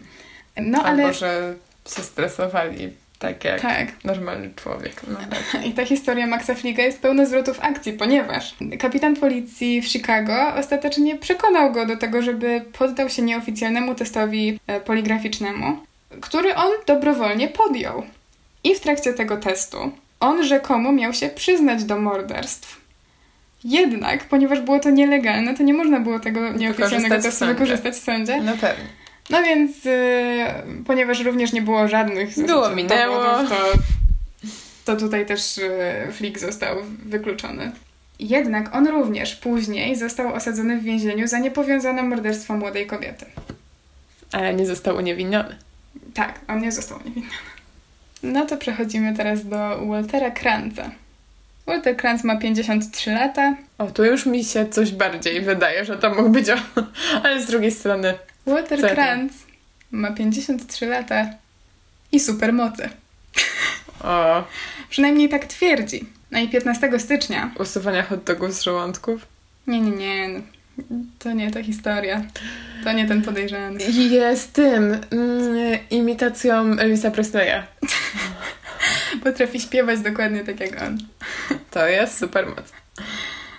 No, albo, ale... że się stresowali tak jak tak. normalny człowiek. No, tak. I ta historia Maxa Fliga jest pełna zwrotów akcji, ponieważ kapitan policji w Chicago ostatecznie przekonał go do tego, żeby poddał się nieoficjalnemu testowi e, poligraficznemu, który on dobrowolnie podjął. I w trakcie tego testu on rzekomo miał się przyznać do morderstw. Jednak, ponieważ było to nielegalne, to nie można było tego nieoficjalnego testu wykorzystać w sądzie. No pewnie. No więc, y, ponieważ również nie było żadnych było minęło. Dowodów, to, to tutaj też y, Flick został wykluczony. Jednak on również później został osadzony w więzieniu za niepowiązane morderstwo młodej kobiety. Ale nie został uniewinniony. Tak, on nie został uniewinniony. No to przechodzimy teraz do Waltera Kranza. Walter Kranz ma 53 lata. O, tu już mi się coś bardziej wydaje, że to mógł być on. Ale z drugiej strony Walter Kranz ma 53 lata i supermoce. O, Przynajmniej tak twierdzi. No i 15 stycznia. usuwania hot dogów z żołądków. Nie, nie, nie. To nie ta historia. To nie ten podejrzany. Jest tym, mm, imitacją Elvisa Presleya. Potrafi śpiewać dokładnie tak jak on. To jest super moc.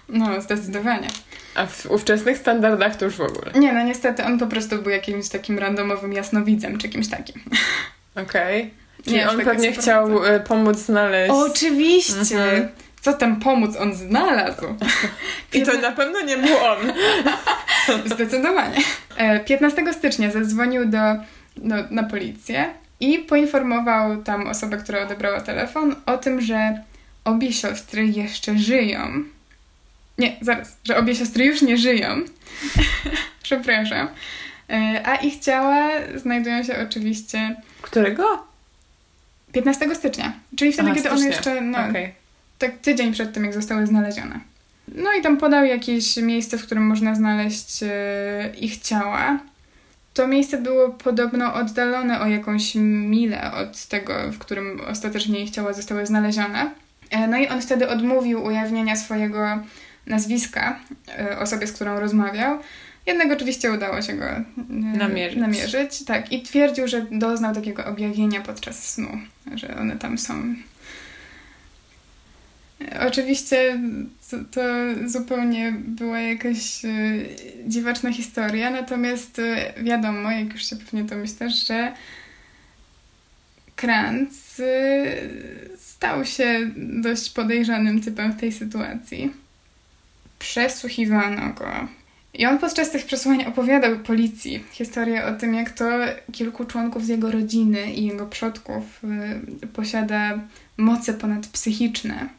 No, zdecydowanie. A w ówczesnych standardach to już w ogóle. Nie, no niestety on po prostu był jakimś takim randomowym jasnowidzem, czy kimś takim. Okej. Czyli Nie, on pewnie chciał e, pomóc znaleźć... Oczywiście! Mhm. Co tam pomóc on znalazł? I to na pewno nie był on. Zdecydowanie. E, 15 stycznia zadzwonił do, do, na policję i poinformował tam osobę, która odebrała telefon o tym, że obie siostry jeszcze żyją. Nie, zaraz, że obie siostry już nie żyją. Przepraszam. E, A ich ciała znajdują się oczywiście Którego? 15 stycznia, czyli wtedy, Aha, kiedy stycznia. jeszcze, no, Okej. Tak tydzień przed tym, jak zostały znalezione. No i tam podał jakieś miejsce, w którym można znaleźć e, ich ciała. To miejsce było podobno oddalone o jakąś milę od tego, w którym ostatecznie ich ciała zostały znalezione. E, no i on wtedy odmówił ujawnienia swojego nazwiska e, osobie, z którą rozmawiał. Jednak oczywiście udało się go Namierzyć. namierzyć. Tak, i twierdził, że doznał takiego objawienia podczas snu, że one tam są. Oczywiście to, to zupełnie była jakaś e, dziwaczna historia, natomiast e, wiadomo, jak już się pewnie domyślasz, że Kranz e, stał się dość podejrzanym typem w tej sytuacji. Przesłuchiwano go. I on podczas tych przesłuchań opowiadał policji historię o tym, jak to kilku członków z jego rodziny i jego przodków y, posiada moce ponadpsychiczne.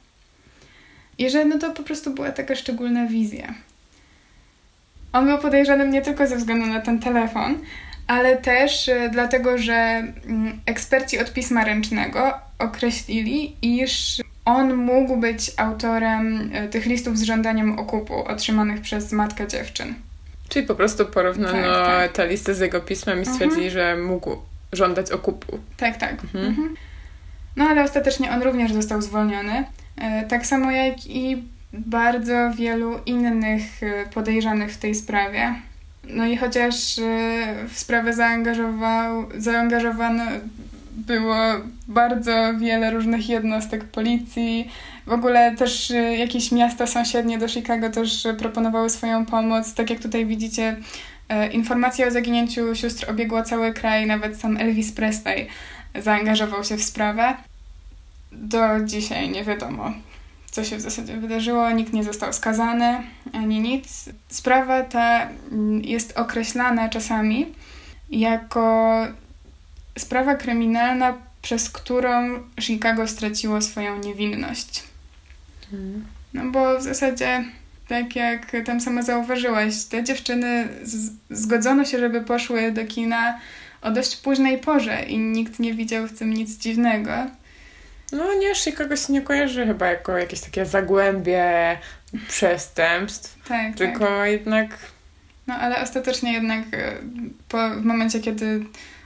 I że no to po prostu była taka szczególna wizja. On był podejrzanym nie tylko ze względu na ten telefon, ale też y, dlatego, że mm, eksperci od pisma ręcznego określili, iż on mógł być autorem y, tych listów z żądaniem okupu otrzymanych przez matkę dziewczyn. Czyli po prostu porównano Tak, tak. tę listę z jego pismem i stwierdzili, że mógł żądać okupu. Tak, tak. Mhm. Mhm. No ale ostatecznie on również został zwolniony. E, Tak samo jak i bardzo wielu innych e, podejrzanych w tej sprawie. No i chociaż e, w sprawę zaangażował, zaangażowano było bardzo wiele różnych jednostek policji. W ogóle też jakieś miasta sąsiednie do Chicago też proponowały swoją pomoc. Tak jak tutaj widzicie, informacja o zaginięciu sióstr obiegła cały kraj, nawet sam Elvis Presley zaangażował się w sprawę. Do dzisiaj nie wiadomo, co się w zasadzie wydarzyło. Nikt nie został skazany ani nic. Sprawa ta jest określana czasami jako sprawa kryminalna, przez którą Chicago straciło swoją niewinność. No bo w zasadzie, tak jak tam sama zauważyłaś, te dziewczyny zgodzono się, żeby poszły do kina o dość późnej porze i nikt nie widział w tym nic dziwnego. No nie, Chicago się nie kojarzy chyba jako jakieś takie zagłębie przestępstw, Tak, tak. tylko jednak No ale ostatecznie jednak e, po, w momencie, kiedy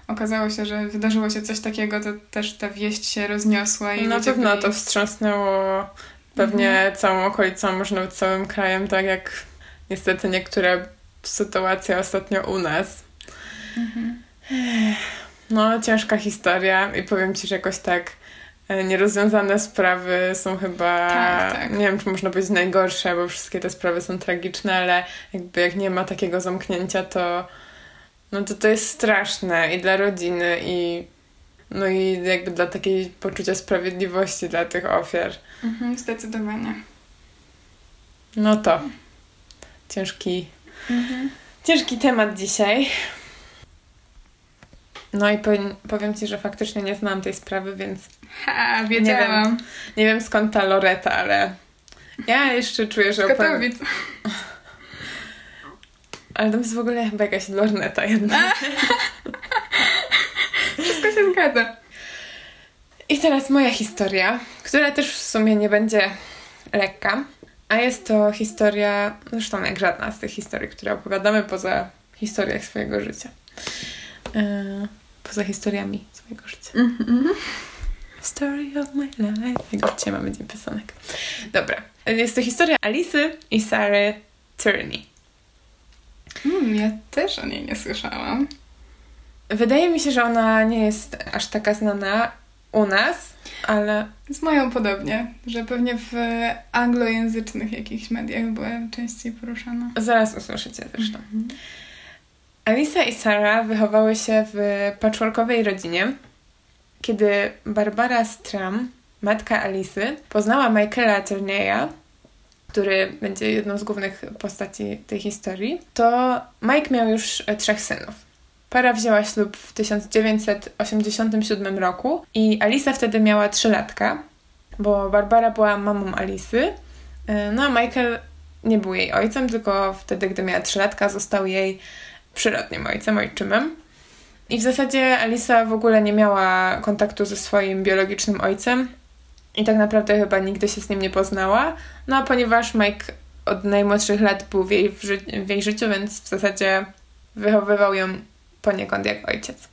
okazało się, że wydarzyło się coś takiego, to też ta wieść się rozniosła i na pewno byli... to wstrząsnęło pewnie całą okolicą, może nawet całym krajem, tak jak niestety niektóre sytuacje ostatnio u nas. Mhm. No, ciężka historia i powiem Ci, że jakoś tak nierozwiązane sprawy są chyba, Tak, tak. nie wiem, czy można powiedzieć najgorsze, bo wszystkie te sprawy są tragiczne, ale jakby jak nie ma takiego zamknięcia, to no to to jest straszne i dla rodziny i no i jakby dla takiej poczucia sprawiedliwości dla tych ofiar. Mhm, zdecydowanie. No to ciężki, Mhm. ciężki temat dzisiaj. No i powiem, powiem Ci, że faktycznie nie znam tej sprawy, więc Ha, wiedziałam. Nie wiem skąd ta Loreta, ale ja jeszcze czuję, że Z opowiem. Katowic. Ale tam jest w ogóle chyba jakaś lorneta jedna. Wszystko się zgadza. I teraz moja historia, która też w sumie nie będzie lekka, a jest to historia, zresztą jak żadna z tych historii, które opowiadamy poza historiach swojego życia. Poza historiami swojego życia. Story of my life. Jak dzisiaj mamy dzień piosenek. Dobra. Jest to historia Alicy i Sary Turney. Hmm, ja też o niej nie słyszałam. Wydaje mi się, że ona nie jest aż taka znana u nas, ale... Z moją podobnie, że pewnie w anglojęzycznych jakichś mediach była częściej poruszana. Zaraz usłyszycie zresztą. Mhm. Alisa i Sara wychowały się w patchworkowej rodzinie, kiedy Barbara Stram, matka Alisy, poznała Michaela Turneya, który będzie jedną z głównych postaci tej historii, to Mike miał już trzech synów. Para wzięła ślub w 1987 roku i Alisa wtedy miała trzylatka, bo Barbara była mamą Alisy, no a Michael nie był jej ojcem, tylko wtedy, gdy miała trzylatka, został jej przyrodnim ojcem, ojczymem. I w zasadzie Alisa w ogóle nie miała kontaktu ze swoim biologicznym ojcem i tak naprawdę chyba nigdy się z nim nie poznała. No a ponieważ Mike od najmłodszych lat był w jej, ży w jej życiu, więc w zasadzie wychowywał ją poniekąd jak ojciec.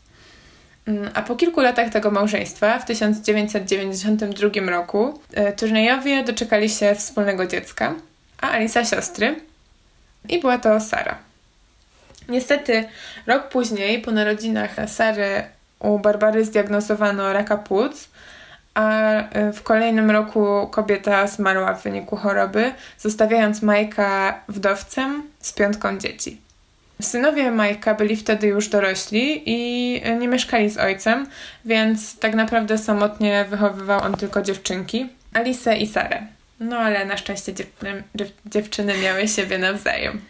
Mm, a po kilku latach tego małżeństwa, w 1992 roku, e, turniejowie doczekali się wspólnego dziecka, a Alisa siostry. I była to Sara. Niestety, rok później, po narodzinach Sary, u Barbary zdiagnozowano raka płuc, a e, w kolejnym roku kobieta zmarła w wyniku choroby, zostawiając Majka wdowcem z piątką dzieci. Synowie Majka byli wtedy już dorośli i nie mieszkali z ojcem, więc tak naprawdę samotnie wychowywał on tylko dziewczynki, Alice i Sarę. No ale na szczęście dziewczyny, dziewczyny miały siebie nawzajem.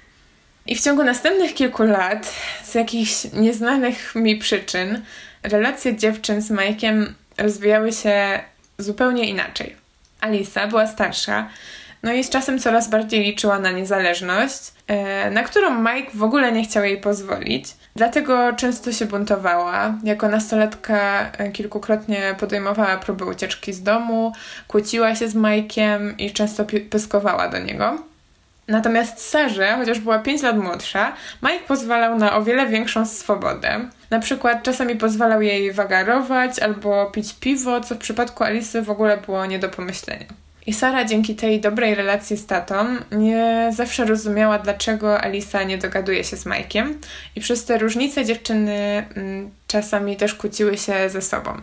I w ciągu następnych kilku lat, z jakichś nieznanych mi przyczyn, relacje dziewczyn z Majkiem rozwijały się zupełnie inaczej. Alisa była starsza, no i z czasem coraz bardziej liczyła na niezależność, e, na którą Mike w ogóle nie chciał jej pozwolić. Dlatego często się buntowała. Jako nastolatka e, kilkukrotnie podejmowała próby ucieczki z domu, kłóciła się z Mike'iem i często pyskowała do niego. Natomiast Sarze, chociaż była 5 lat młodsza, Mike pozwalał na o wiele większą swobodę. Na przykład czasami pozwalał jej wagarować albo pić piwo, co w przypadku Alicy w ogóle było nie do pomyślenia. I Sara dzięki tej dobrej relacji z tatą nie zawsze rozumiała, dlaczego Alisa nie dogaduje się z Mike'iem i przez te różnice dziewczyny mm, czasami też kłóciły się ze sobą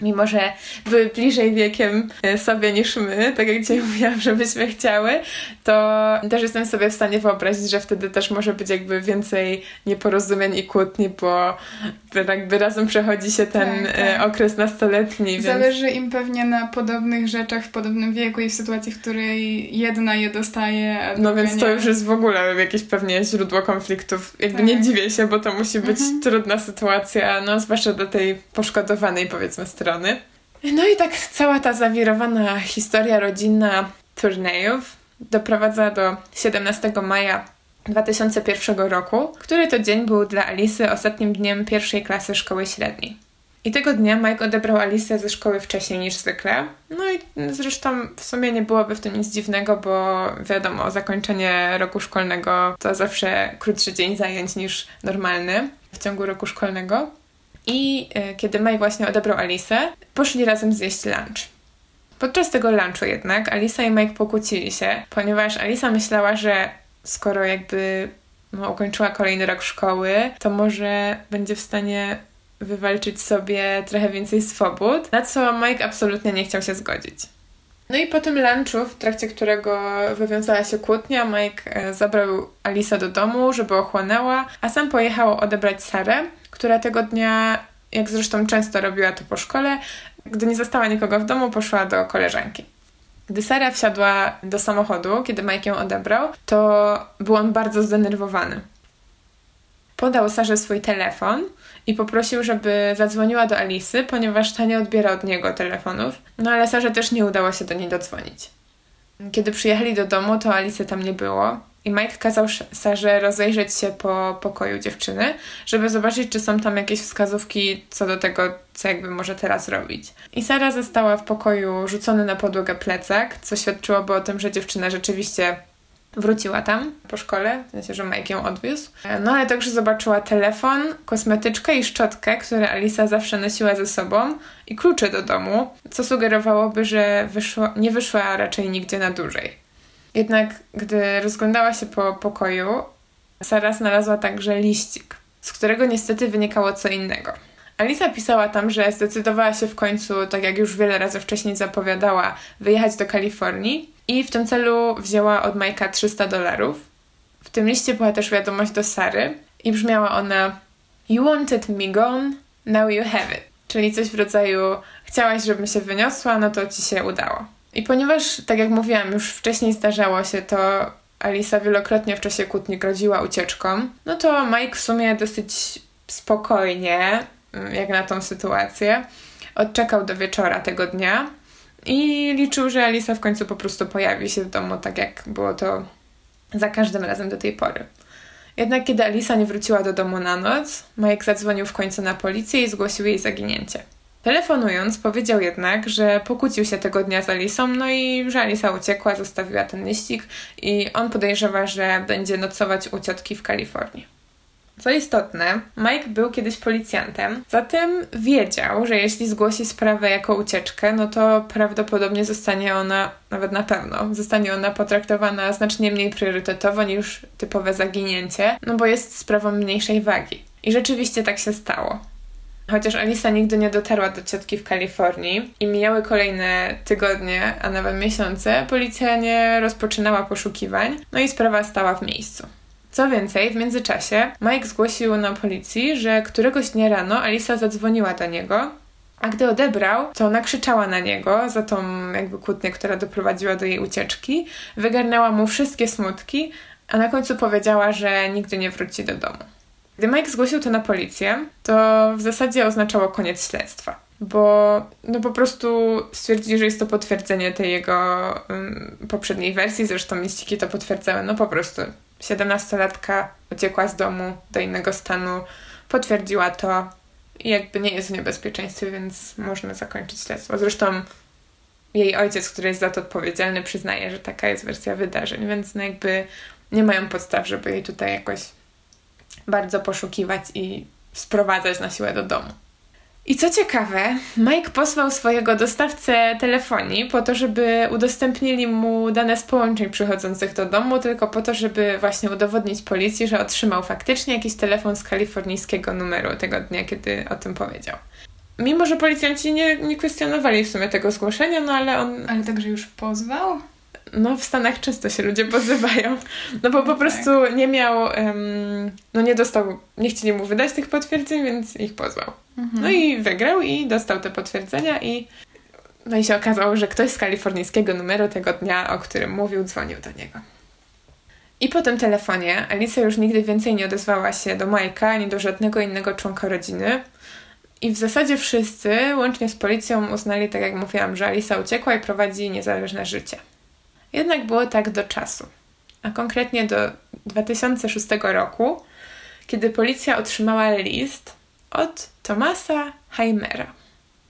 mimo że były bliżej wiekiem e, sobie niż my, tak jak dzisiaj mówiłam, żebyśmy chciały, to też jestem sobie w stanie wyobrazić, że wtedy też może być jakby więcej nieporozumień i kłótni, bo jakby razem przechodzi się ten tak, e, tak. okres nastoletni. Więc... Zależy im pewnie na podobnych rzeczach w podobnym wieku i w sytuacji, w której jedna je dostaje, a No więc to już jest w ogóle jakieś pewnie źródło konfliktów. Jakby tak. nie dziwię się, bo to musi być mhm. trudna sytuacja, no zwłaszcza do tej poszkodowanej powiedzmy strony strony. No i tak cała ta zawirowana historia rodzinna turniejów doprowadza do 17 maja 2001 roku, który to dzień był dla Alicy ostatnim dniem pierwszej klasy szkoły średniej. I tego dnia Mike odebrał Alicę ze szkoły wcześniej niż zwykle. No i zresztą w sumie nie byłoby w tym nic dziwnego, bo wiadomo, zakończenie roku szkolnego to zawsze krótszy dzień zajęć niż normalny w ciągu roku szkolnego. I e, kiedy Mike właśnie odebrał Alisę, poszli razem zjeść lunch. Podczas tego lunchu jednak Alisa i Mike pokłócili się, ponieważ Alisa myślała, że skoro jakby no, ukończyła kolejny rok szkoły, to może będzie w stanie wywalczyć sobie trochę więcej swobód, na co Mike absolutnie nie chciał się zgodzić. No i po tym lunchu, w trakcie którego wywiązała się kłótnia, Mike e, zabrał Alisa do domu, żeby ochłonęła, a sam pojechał odebrać Sarę, która tego dnia, jak zresztą często robiła to po szkole, gdy nie została nikogo w domu, poszła do koleżanki. Gdy Sara wsiadła do samochodu, kiedy Mike ją odebrał, to był on bardzo zdenerwowany. Podał Sarze swój telefon i poprosił, żeby zadzwoniła do Alisy, ponieważ ta nie odbiera od niego telefonów. No ale Sarze też nie udało się do niej dodzwonić. Kiedy przyjechali do domu, to Alicy tam nie było. I Mike kazał Sarze rozejrzeć się po pokoju dziewczyny, żeby zobaczyć, czy są tam jakieś wskazówki co do tego, co jakby może teraz robić. I Sara została w pokoju rzucony na podłogę plecak, co świadczyłoby o tym, że dziewczyna rzeczywiście Wróciła tam po szkole, w sensie, że Mike ją odwiózł. No ale także zobaczyła telefon, kosmetyczkę i szczotkę, które Alisa zawsze nosiła ze sobą i klucze do domu, co sugerowałoby, że nie wyszła raczej nigdzie na dłużej. Jednak gdy rozglądała się po pokoju, Sara znalazła także liścik, z którego niestety wynikało co innego. Alisa pisała tam, że zdecydowała się w końcu, tak jak już wiele razy wcześniej zapowiadała, wyjechać do Kalifornii i w tym celu wzięła od Majka 300 dolarów. W tym liście była też wiadomość do Sary i brzmiała ona You wanted me gone, now you have it. Czyli coś w rodzaju chciałaś, żebym się wyniosła, no to ci się udało. I ponieważ, tak jak mówiłam, już wcześniej zdarzało się to, Alisa wielokrotnie w czasie kłótni groziła ucieczką, no to Mike w sumie dosyć spokojnie, jak na tą sytuację, odczekał do wieczora tego dnia i liczył, że Alisa w końcu po prostu pojawi się w domu, tak jak było to za każdym razem do tej pory. Jednak kiedy Alisa nie wróciła do domu na noc, Mike zadzwonił w końcu na policję i zgłosił jej zaginięcie. Telefonując, powiedział jednak, że pokłócił się tego dnia z Alisą, no i że Alisa uciekła, zostawiła ten liścik i on podejrzewa, że będzie nocować u ciotki w Kalifornii. Co istotne, Mike był kiedyś policjantem, zatem wiedział, że jeśli zgłosi sprawę jako ucieczkę, no to prawdopodobnie zostanie ona, nawet na pewno, zostanie ona potraktowana znacznie mniej priorytetowo niż typowe zaginięcie, no bo jest sprawą mniejszej wagi. I rzeczywiście tak się stało. Chociaż Alisa nigdy nie dotarła do ciotki w Kalifornii i mijały kolejne tygodnie, a nawet miesiące, policja nie rozpoczynała poszukiwań, no i sprawa stała w miejscu. Co więcej, w międzyczasie Mike zgłosił na policji, że któregoś dnia rano Alisa zadzwoniła do niego, a gdy odebrał, to nakrzyczała na niego za tą jakby kłótnię, która doprowadziła do jej ucieczki, wygarnęła mu wszystkie smutki, a na końcu powiedziała, że nigdy nie wróci do domu. Gdy Mike zgłosił to na policję, to w zasadzie oznaczało koniec śledztwa. Bo no po prostu stwierdzili, że jest to potwierdzenie tej jego um, poprzedniej wersji, zresztą liściki to potwierdzały. No po prostu 17-latka uciekła z domu do innego stanu, potwierdziła to i jakby nie jest w niebezpieczeństwie, więc można zakończyć śledztwo. Zresztą jej ojciec, który jest za to odpowiedzialny, przyznaje, że taka jest wersja wydarzeń, więc no jakby nie mają podstaw, żeby jej tutaj jakoś bardzo poszukiwać i sprowadzać na siłę do domu. I co ciekawe, Mike posłał swojego dostawcę telefonii po to, żeby udostępnili mu dane z połączeń przychodzących do domu, tylko po to, żeby właśnie udowodnić policji, że otrzymał faktycznie jakiś telefon z kalifornijskiego numeru tego dnia, kiedy o tym powiedział. Mimo, że policjanci nie, nie kwestionowali w sumie tego zgłoszenia, no ale on. Ale także już pozwał? No, w Stanach często się ludzie pozywają. No bo po no prostu tak. nie miał, um, no nie dostał, nie chcieli mu wydać tych potwierdzeń, więc ich pozwał. Mhm. No i wygrał i dostał te potwierdzenia i no i się okazało, że ktoś z kalifornijskiego numeru tego dnia, o którym mówił, dzwonił do niego. I po tym telefonie Alicja już nigdy więcej nie odezwała się do Majka ani do żadnego innego członka rodziny. I w zasadzie wszyscy, łącznie z policją, uznali, tak jak mówiłam, że Alisa uciekła i prowadzi niezależne życie. Jednak było tak do czasu, a konkretnie do 2006 roku, kiedy policja otrzymała list od Tomasa Heimera.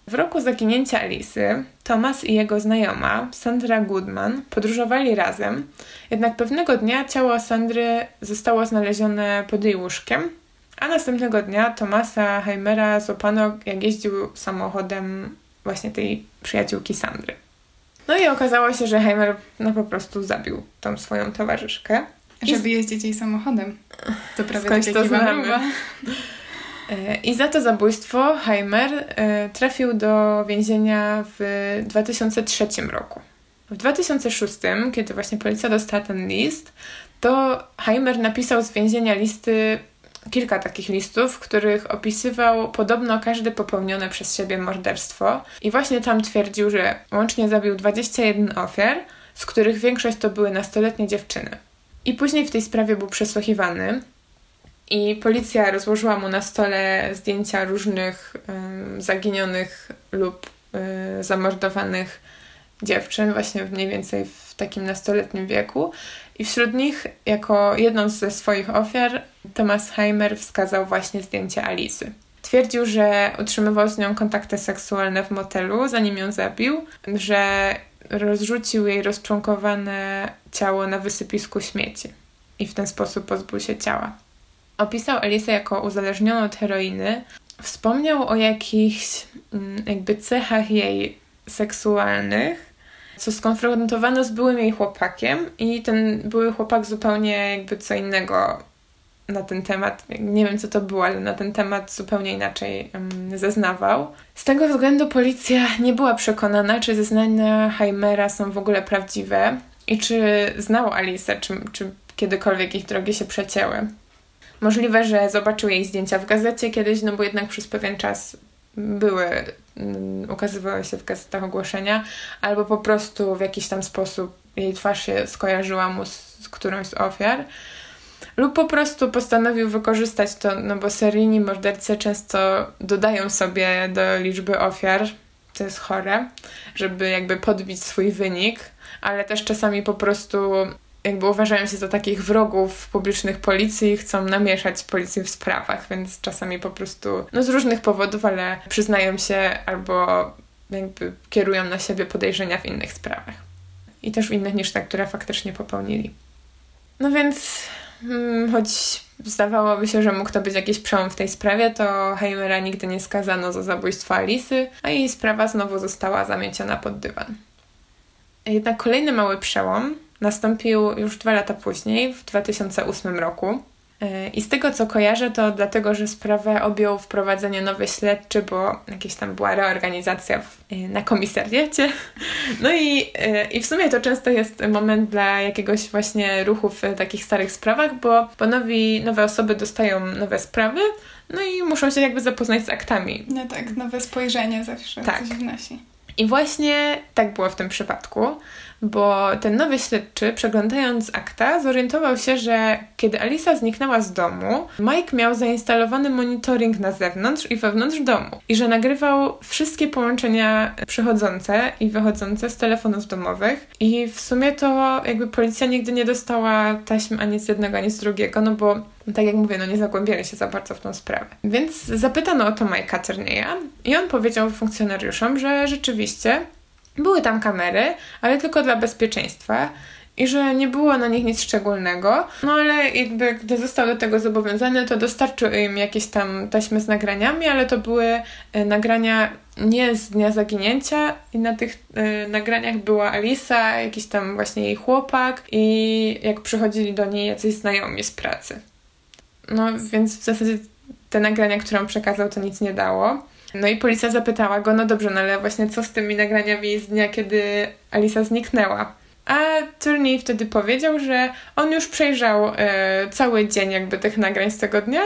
W roku zaginięcia Alisy, Thomas i jego znajoma, Sandra Goodman, podróżowali razem, jednak pewnego dnia ciało Sandry zostało znalezione pod jej łóżkiem, a następnego dnia Tomasa Heimera złapano, jak jeździł samochodem właśnie tej przyjaciółki Sandry. No i okazało się, że Heimer no po prostu zabił tą swoją towarzyszkę. Żeby jeździć jej samochodem. To prawie Skądś tak to znamy. E, I za to zabójstwo Heimer e, trafił do więzienia w 2003 roku. W 2006, kiedy właśnie policja dostała ten list, to Heimer napisał z więzienia listy kilka takich listów, w których opisywał podobno każde popełnione przez siebie morderstwo i właśnie tam twierdził, że łącznie zabił 21 ofiar, z których większość to były nastoletnie dziewczyny. I później w tej sprawie był przesłuchiwany i policja rozłożyła mu na stole zdjęcia różnych zaginionych lub y, zamordowanych dziewczyn, właśnie mniej więcej w takim nastoletnim wieku. I wśród nich, jako jedną ze swoich ofiar, Thomas Heimer wskazał właśnie zdjęcie Alisy. Twierdził, że utrzymywał z nią kontakty seksualne w motelu, zanim ją zabił, że rozrzucił jej rozczłonkowane ciało na wysypisku śmieci i w ten sposób pozbył się ciała. Opisał Elisę jako uzależnioną od heroiny. Wspomniał o jakichś mm, jakby cechach jej seksualnych, co skonfrontowano z byłym jej chłopakiem i ten były chłopak zupełnie jakby co innego na ten temat, nie wiem co to było, ale na ten temat zupełnie inaczej um, zeznawał. Z tego względu policja nie była przekonana, czy zeznania Heimera są w ogóle prawdziwe i czy znał Alice, czy, czy kiedykolwiek ich drogi się przecięły. Możliwe, że zobaczył jej zdjęcia w gazecie kiedyś, no bo jednak przez pewien czas były, um, ukazywały się w gazetach ogłoszenia, albo po prostu w jakiś tam sposób jej twarz się skojarzyła mu z, z którąś z ofiar. Lub po prostu postanowił wykorzystać to, no bo seryjni mordercy często dodają sobie do liczby ofiar, to jest chore, żeby jakby podbić swój wynik, ale też czasami po prostu jakby uważają się za takich wrogów publicznych policji i chcą namieszać policji w sprawach, więc czasami po prostu, no z różnych powodów, ale przyznają się albo jakby kierują na siebie podejrzenia w innych sprawach. I też w innych niż te, które faktycznie popełnili. No więc Hmm, choć zdawałoby się, że mógł to być jakiś przełom w tej sprawie, to Heimera nigdy nie skazano za zabójstwo Alisy, a jej sprawa znowu została zamieciona pod dywan. Jednak kolejny mały przełom nastąpił już dwa lata później, w 2008 roku, E, I z tego co kojarzę, to dlatego, że sprawę objął wprowadzenie nowy śledczy, bo jakieś tam była reorganizacja w, e, na komisariacie. No i, e, i w sumie to często jest moment dla jakiegoś właśnie ruchu w takich starych sprawach, bo, bo nowi, nowe osoby dostają nowe sprawy, no i muszą się jakby zapoznać z aktami. No tak, nowe spojrzenie zawsze tak. coś wnosi. I właśnie tak było w tym przypadku bo ten nowy śledczy, przeglądając akta, zorientował się, że kiedy Alisa zniknęła z domu, Mike miał zainstalowany monitoring na zewnątrz i wewnątrz domu i że nagrywał wszystkie połączenia przychodzące i wychodzące z telefonów domowych i w sumie to jakby policja nigdy nie dostała taśm ani z jednego, ani z drugiego, no bo tak jak mówię, no nie zagłębiali się za bardzo w tą sprawę. Więc zapytano o to Mike'a Turneya i on powiedział funkcjonariuszom, że rzeczywiście były tam kamery, ale tylko dla bezpieczeństwa i że nie było na nich nic szczególnego, no ale jakby gdy został do tego zobowiązany, to dostarczył im jakieś tam taśmy z nagraniami, ale to były e, nagrania nie z dnia zaginięcia i na tych y, nagraniach była Alisa, jakiś tam właśnie jej chłopak i jak przychodzili do niej jacyś znajomi z pracy. No więc w zasadzie te nagrania, które on przekazał, to nic nie dało. No i policja zapytała go, no dobrze, no ale właśnie co z tymi nagraniami z dnia, kiedy Alisa zniknęła? A Turney wtedy powiedział, że on już przejrzał e, cały dzień jakby tych nagrań z tego dnia,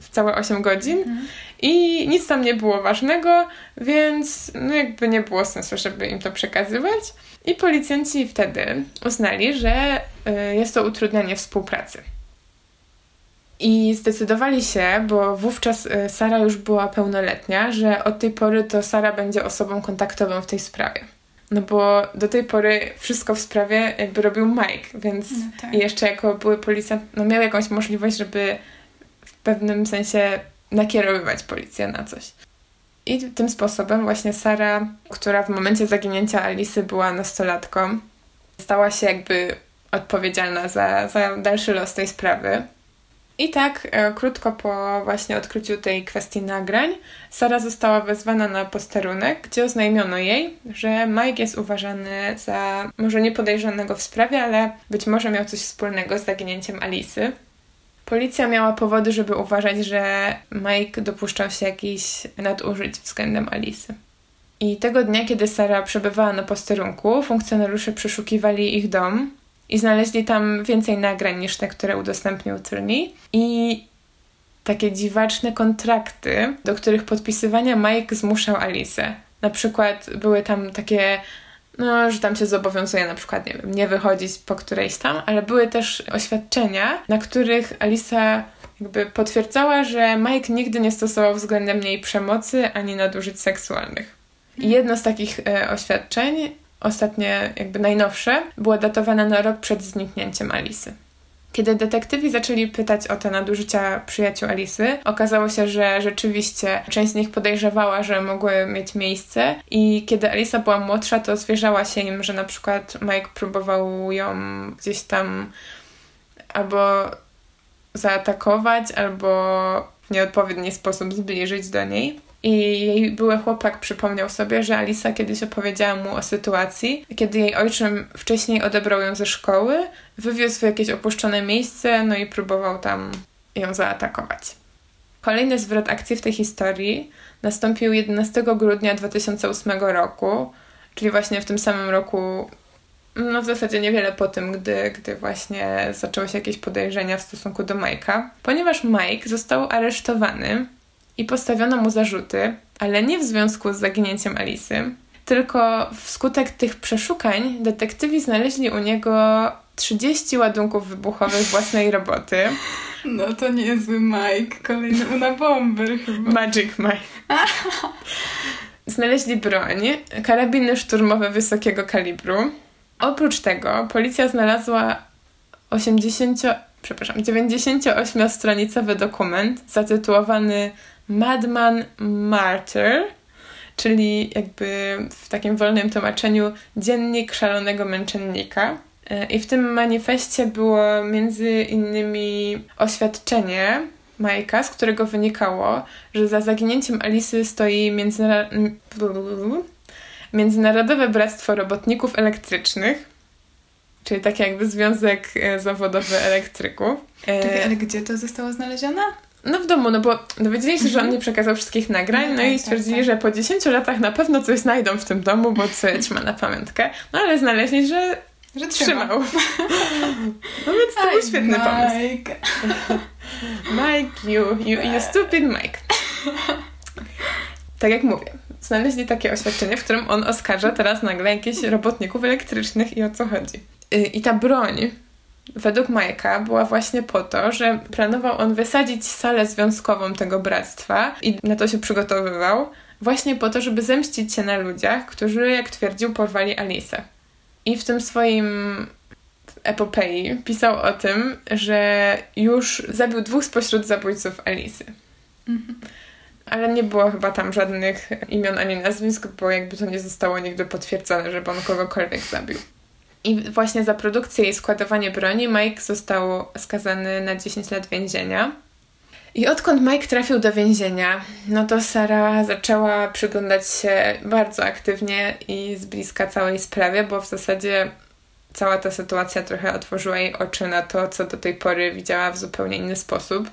w całe 8 godzin mhm. i nic tam nie było ważnego, więc no jakby nie było sensu, żeby im to przekazywać. I policjanci wtedy uznali, że e, jest to utrudnianie współpracy. I zdecydowali się, bo wówczas y, Sara już była pełnoletnia, że od tej pory to Sara będzie osobą kontaktową w tej sprawie. No bo do tej pory wszystko w sprawie jakby robił Mike, więc no tak. jeszcze jako były policjant, no miał jakąś możliwość, żeby w pewnym sensie nakierowywać policję na coś. I tym sposobem właśnie Sara, która w momencie zaginięcia Alicy była nastolatką, stała się jakby odpowiedzialna za, za dalszy los tej sprawy. I tak, e, krótko po właśnie odkryciu tej kwestii nagrań, Sara została wezwana na posterunek, gdzie oznajmiono jej, że Mike jest uważany za może nie podejrzanego w sprawie, ale być może miał coś wspólnego z zaginięciem Alicy. Policja miała powody, żeby uważać, że Mike dopuszczał się jakichś nadużyć względem Alicy. I tego dnia, kiedy Sara przebywała na posterunku, funkcjonariusze przeszukiwali ich dom, i znaleźli tam więcej nagrań niż te, które udostępnił Turney. I takie dziwaczne kontrakty, do których podpisywania Mike zmuszał Alice. Na przykład były tam takie, no, że tam się zobowiązuje na przykład, nie wiem, nie wychodzić po którejś tam, ale były też oświadczenia, na których Alisa jakby potwierdzała, że Mike nigdy nie stosował względem niej przemocy ani nadużyć seksualnych. I jedno z takich e, oświadczeń ostatnie, jakby najnowsze, była datowana na rok przed zniknięciem Alisy. Kiedy detektywi zaczęli pytać o te nadużycia przyjaciół Alisy, okazało się, że rzeczywiście część z nich podejrzewała, że mogły mieć miejsce i kiedy Alisa była młodsza, to zwierzała się im, że na przykład Mike próbował ją gdzieś tam albo zaatakować, albo w nieodpowiedni sposób zbliżyć do niej. I jej były chłopak przypomniał sobie, że Alisa kiedyś opowiedziała mu o sytuacji, kiedy jej ojczym wcześniej odebrał ją ze szkoły, wywiózł w jakieś opuszczone miejsce, no i próbował tam ją zaatakować. Kolejny zwrot akcji w tej historii nastąpił 11 grudnia 2008 roku, czyli właśnie w tym samym roku, no w zasadzie niewiele po tym, gdy, gdy właśnie zaczęły się jakieś podejrzenia w stosunku do Mike'a, ponieważ Mike został aresztowany i postawiono mu zarzuty, ale nie w związku z zaginięciem Alisy, tylko wskutek tych przeszukań detektywi znaleźli u niego 30 ładunków wybuchowych własnej roboty. No to niezły Mike, kolejny Una Bomber chyba. Magic Mike. Znaleźli broń, karabiny szturmowe wysokiego kalibru. Oprócz tego policja znalazła 80, przepraszam, 98-stronicowy dokument zatytułowany Madman Martyr, czyli jakby w takim wolnym tłumaczeniu dziennik szalonego męczennika. E, I w tym manifestie było między innymi oświadczenie Majka, z którego wynikało, że za zaginięciem Alisy stoi międzyna... Międzynarodowe Bractwo Robotników Elektrycznych, czyli taki jakby związek e, zawodowy elektryków. Czekaj, ale gdzie to zostało znalezione? No w domu, no bo dowiedzieli się, że on nie przekazał wszystkich nagrań, no, no i tak, stwierdzili, tak, tak. że po 10 latach na pewno coś znajdą w tym domu, bo coś ma na pamiątkę. No ale znaleźli, że, że trzymał. No więc to był świetny Mike. pomysł. Mike, you, you, you stupid Mike. Tak jak mówię, znaleźli takie oświadczenie, w którym on oskarża teraz nagle jakichś robotników elektrycznych i o co chodzi. Y, I ta broń, według Majka była właśnie po to, że planował on wysadzić salę związkową tego bractwa i na to się przygotowywał, właśnie po to, żeby zemścić się na ludziach, którzy, jak twierdził, porwali Alice. I w tym swoim epopei pisał o tym, że już zabił dwóch spośród zabójców Alicy. Mhm. Ale nie było chyba tam żadnych imion ani nazwisk, bo jakby to nie zostało nigdy potwierdzone, żeby on kogokolwiek zabił. I właśnie za produkcję i składowanie broni Mike został skazany na 10 lat więzienia. I odkąd Mike trafił do więzienia, no to Sara zaczęła przyglądać się bardzo aktywnie i z bliska całej sprawie, bo w zasadzie cała ta sytuacja trochę otworzyła jej oczy na to, co do tej pory widziała w zupełnie inny sposób.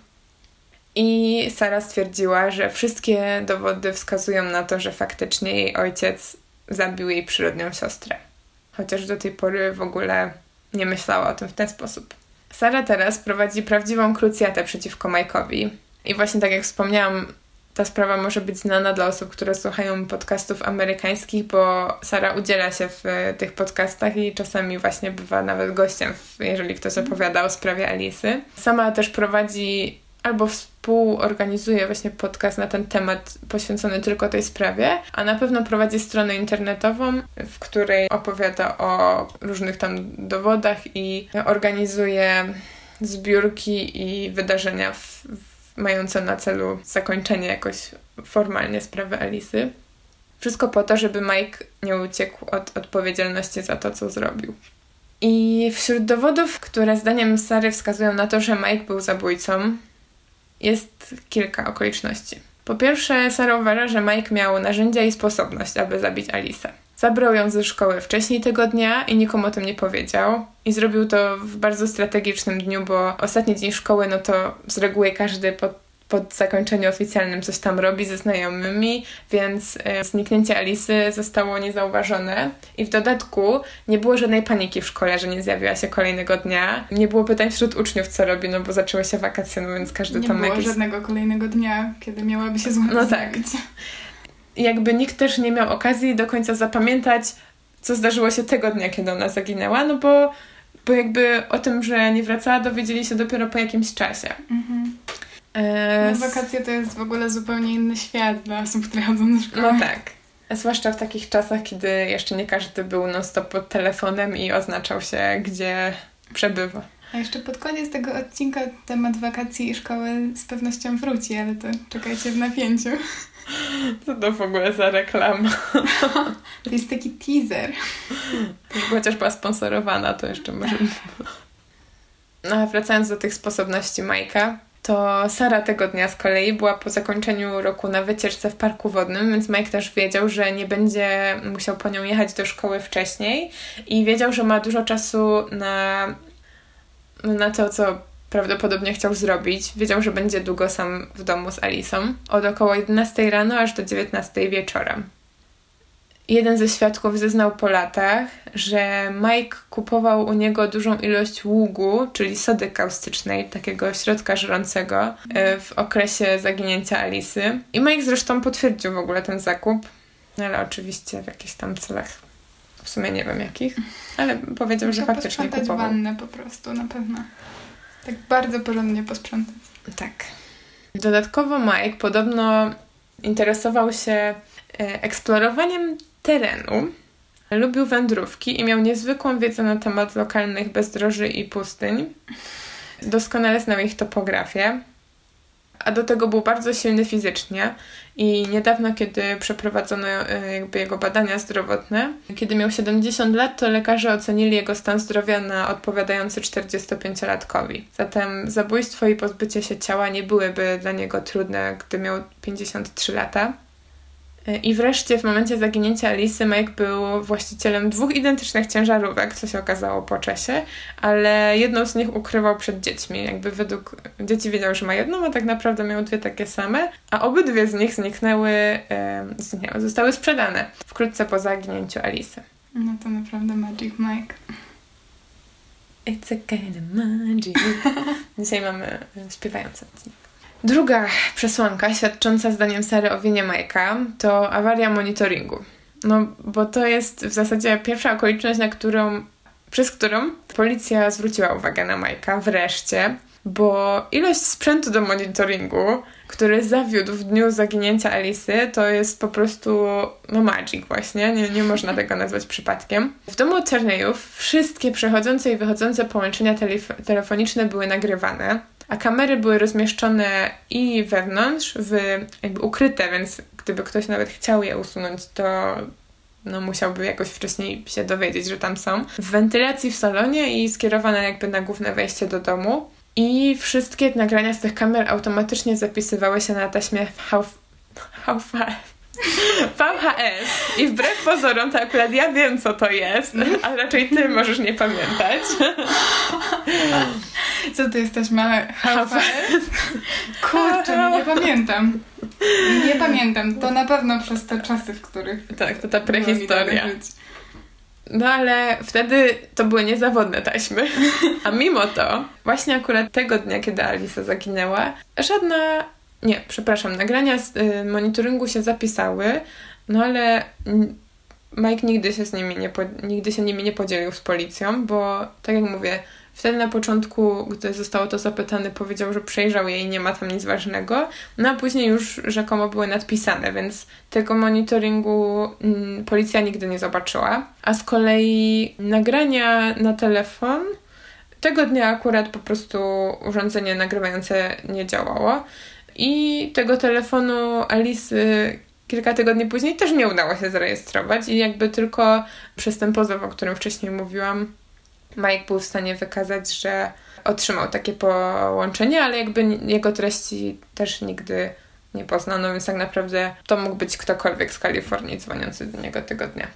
I Sara stwierdziła, że wszystkie dowody wskazują na to, że faktycznie jej ojciec zabił jej przyrodnią siostrę chociaż do tej pory w ogóle nie myślała o tym w ten sposób. Sara teraz prowadzi prawdziwą krucjatę przeciwko Mike'owi. I właśnie tak jak wspomniałam, ta sprawa może być znana dla osób, które słuchają podcastów amerykańskich, bo Sara udziela się w tych podcastach i czasami właśnie bywa nawet gościem, jeżeli ktoś opowiada o sprawie Alisy. Sama też prowadzi albo współorganizuje właśnie podcast na ten temat poświęcony tylko tej sprawie, a na pewno prowadzi stronę internetową, w której opowiada o różnych tam dowodach i organizuje zbiórki i wydarzenia w, w, mające na celu zakończenie jakoś formalnie sprawy Alisy. Wszystko po to, żeby Mike nie uciekł od odpowiedzialności za to, co zrobił. I wśród dowodów, które zdaniem Sary wskazują na to, że Mike był zabójcą, jest kilka okoliczności. Po pierwsze, Sara uważa, że Mike miał narzędzia i sposobność, aby zabić Alice. Zabrał ją ze szkoły wcześniej tego dnia i nikomu o tym nie powiedział. I zrobił to w bardzo strategicznym dniu, bo ostatni dzień szkoły, no to z reguły każdy pod po zakończeniu oficjalnym coś tam robi ze znajomymi, więc e, zniknięcie Alisy zostało niezauważone. I w dodatku nie było żadnej paniki w szkole, że nie zjawiła się kolejnego dnia. Nie było pytań wśród uczniów, co robi, no bo zaczęły się wakacje, no więc każdy nie tam Nie było jakiś... żadnego kolejnego dnia, kiedy miałaby się złapać. No tak. Jakby nikt też nie miał okazji do końca zapamiętać, co zdarzyło się tego dnia, kiedy ona zaginęła, no bo bo jakby o tym, że nie wracała, dowiedzieli się dopiero po jakimś czasie. Mhm. E, no, wakacje to jest w ogóle zupełnie inny świat dla osób, które chodzą do szkoły. No tak. Zwłaszcza w takich czasach, kiedy jeszcze nie każdy był non-stop pod telefonem i oznaczał się, gdzie przebywa. A jeszcze pod koniec tego odcinka temat wakacji i szkoły z pewnością wróci, ale to czekajcie w napięciu. Co to w ogóle za reklama? To jest taki teaser. Chociaż była sponsorowana, to jeszcze może... No a wracając do tych sposobności Majka, to Sara tego dnia z kolei była po zakończeniu roku na wycieczce w parku wodnym, więc Mike też wiedział, że nie będzie musiał po nią jechać do szkoły wcześniej i wiedział, że ma dużo czasu na, na to, co prawdopodobnie chciał zrobić. Wiedział, że będzie długo sam w domu z Alicą, od około 11 rano aż do 19 wieczorem. Jeden ze świadków zeznał po latach, że Mike kupował u niego dużą ilość ługu, czyli sody kaustycznej, takiego środka żrącego, e, w okresie zaginięcia Alisy. I Mike zresztą potwierdził w ogóle ten zakup, no ale oczywiście w jakichś tam celach, w sumie nie wiem jakich, ale powiedział, że faktycznie kupował. wannę po prostu, na pewno. Tak bardzo porządnie posprzątać. Tak. Dodatkowo Mike podobno interesował się e, eksplorowaniem terenu. Lubił wędrówki i miał niezwykłą wiedzę na temat lokalnych bezdroży i pustyń. Doskonale znał ich topografię, a do tego był bardzo silny fizycznie i niedawno, kiedy przeprowadzono e, jakby jego badania zdrowotne, kiedy miał 70 lat, to lekarze ocenili jego stan zdrowia na odpowiadający 45-latkowi. Zatem zabójstwo i pozbycie się ciała nie byłyby dla niego trudne, gdy miał 53 lata. I wreszcie w momencie zaginięcia Alicy Mike był właścicielem dwóch identycznych ciężarówek, co się okazało po czasie, ale jedną z nich ukrywał przed dziećmi. Jakby według dzieci wiedział, że ma jedną, a tak naprawdę miał dwie takie same, a obydwie z nich zniknęły, e, zniknęły zostały sprzedane wkrótce po zaginięciu Alicy. No to naprawdę Magic Mike. It's a kind of magic. Dzisiaj mamy śpiewający odcinek. Druga przesłanka świadcząca zdaniem Sary o winie Majka to awaria monitoringu. No, bo to jest w zasadzie pierwsza okoliczność, na którą, przez którą policja zwróciła uwagę na Majka wreszcie, bo ilość sprzętu do monitoringu, który zawiódł w dniu zaginięcia Alisy, to jest po prostu no magic właśnie, nie, nie można tego nazwać przypadkiem. W domu Czernejów wszystkie przechodzące i wychodzące połączenia telef- telefoniczne były nagrywane a kamery były rozmieszczone i wewnątrz, w, jakby ukryte, więc gdyby ktoś nawet chciał je usunąć, to no, musiałby jakoś wcześniej się dowiedzieć, że tam są. W wentylacji w salonie i skierowane jakby na główne wejście do domu. I wszystkie nagrania z tych kamer automatycznie zapisywały się na taśmie how, how. VHS. I wbrew pozorom, to akurat ja wiem, co to jest, a raczej ty możesz nie pamiętać. Co to jesteśmy? VHS? Kurczę, nie pamiętam. Nie pamiętam. To na pewno przez te czasy, w których. Tak, to ta prehistoria. No ale wtedy to były niezawodne taśmy. A mimo to, właśnie akurat tego dnia, kiedy Alisa zaginęła, żadna. Nie, przepraszam, nagrania z y, monitoringu się zapisały, no ale Mike nigdy się z nimi nie, nigdy się nimi nie podzielił z policją, bo tak jak mówię, Wtedy na początku, gdy zostało to zapytane, powiedział, że przejrzał je i nie ma tam nic ważnego, no a później już rzekomo były nadpisane, więc tego monitoringu policja nigdy nie zobaczyła. A z kolei nagrania na telefon tego dnia akurat po prostu urządzenie nagrywające nie działało. I tego telefonu Alice kilka tygodni później też nie udało się zarejestrować i jakby tylko przez ten pozew, o którym wcześniej mówiłam, Mike był w stanie wykazać, że otrzymał takie połączenie, ale jakby jego treści też nigdy nie poznano, więc tak naprawdę to mógł być ktokolwiek z Kalifornii dzwoniący do niego tego dnia.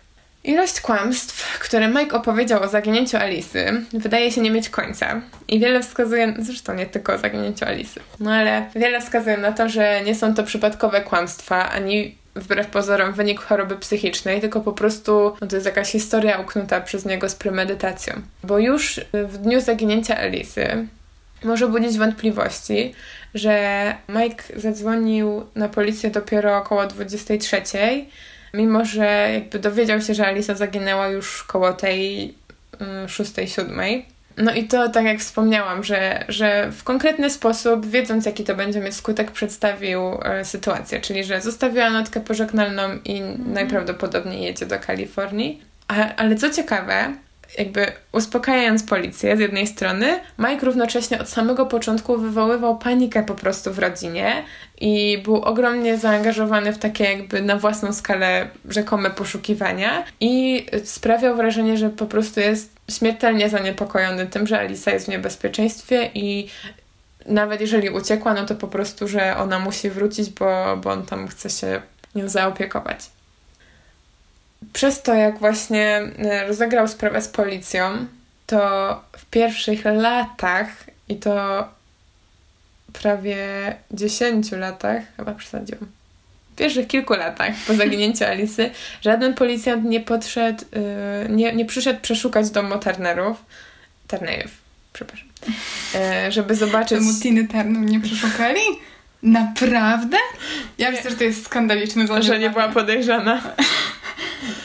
Ilość kłamstw, które Mike opowiedział o zaginięciu Alisy, wydaje się nie mieć końca. I wiele wskazuje, zresztą nie tylko o zaginięciu Alisy, no ale wiele wskazuje na to, że nie są to przypadkowe kłamstwa, ani wbrew pozorom wynik choroby psychicznej, tylko po prostu no to jest jakaś historia uknuta przez niego z premedytacją. Bo już w dniu zaginięcia Elisy może budzić wątpliwości, że Mike zadzwonił na policję dopiero około 23, mimo że jakby dowiedział się, że Alisa zaginęła już koło tej 6-7. Mm, no i to, tak jak wspomniałam, że, że w konkretny sposób, wiedząc jaki to będzie mieć skutek, przedstawił e, sytuację, czyli że zostawiła notkę pożegnalną i mm. najprawdopodobniej jedzie do Kalifornii. A, ale co ciekawe, jakby uspokajając policję z jednej strony, Mike równocześnie od samego początku wywoływał panikę po prostu w rodzinie i był ogromnie zaangażowany w takie jakby na własną skalę rzekome poszukiwania i sprawiał wrażenie, że po prostu jest śmiertelnie zaniepokojony tym, że Alisa jest w niebezpieczeństwie i nawet jeżeli uciekła, no to po prostu, że ona musi wrócić, bo, bo on tam chce się nią zaopiekować. Przez to, jak właśnie e, rozegrał sprawę z policją, to w pierwszych latach, i to prawie 10 latach, chyba przesadziłam, w pierwszych kilku latach po zaginięciu Alisy, żaden policjant nie podszedł, yy, nie, nie przyszedł przeszukać domu Turnerów, Turnerów, przepraszam, yy, żeby zobaczyć... Domu Tiny Turner nie przeszukali? Naprawdę? Ja myślę, że to jest skandaliczne zaniedbanie. Że nie była podejrzana.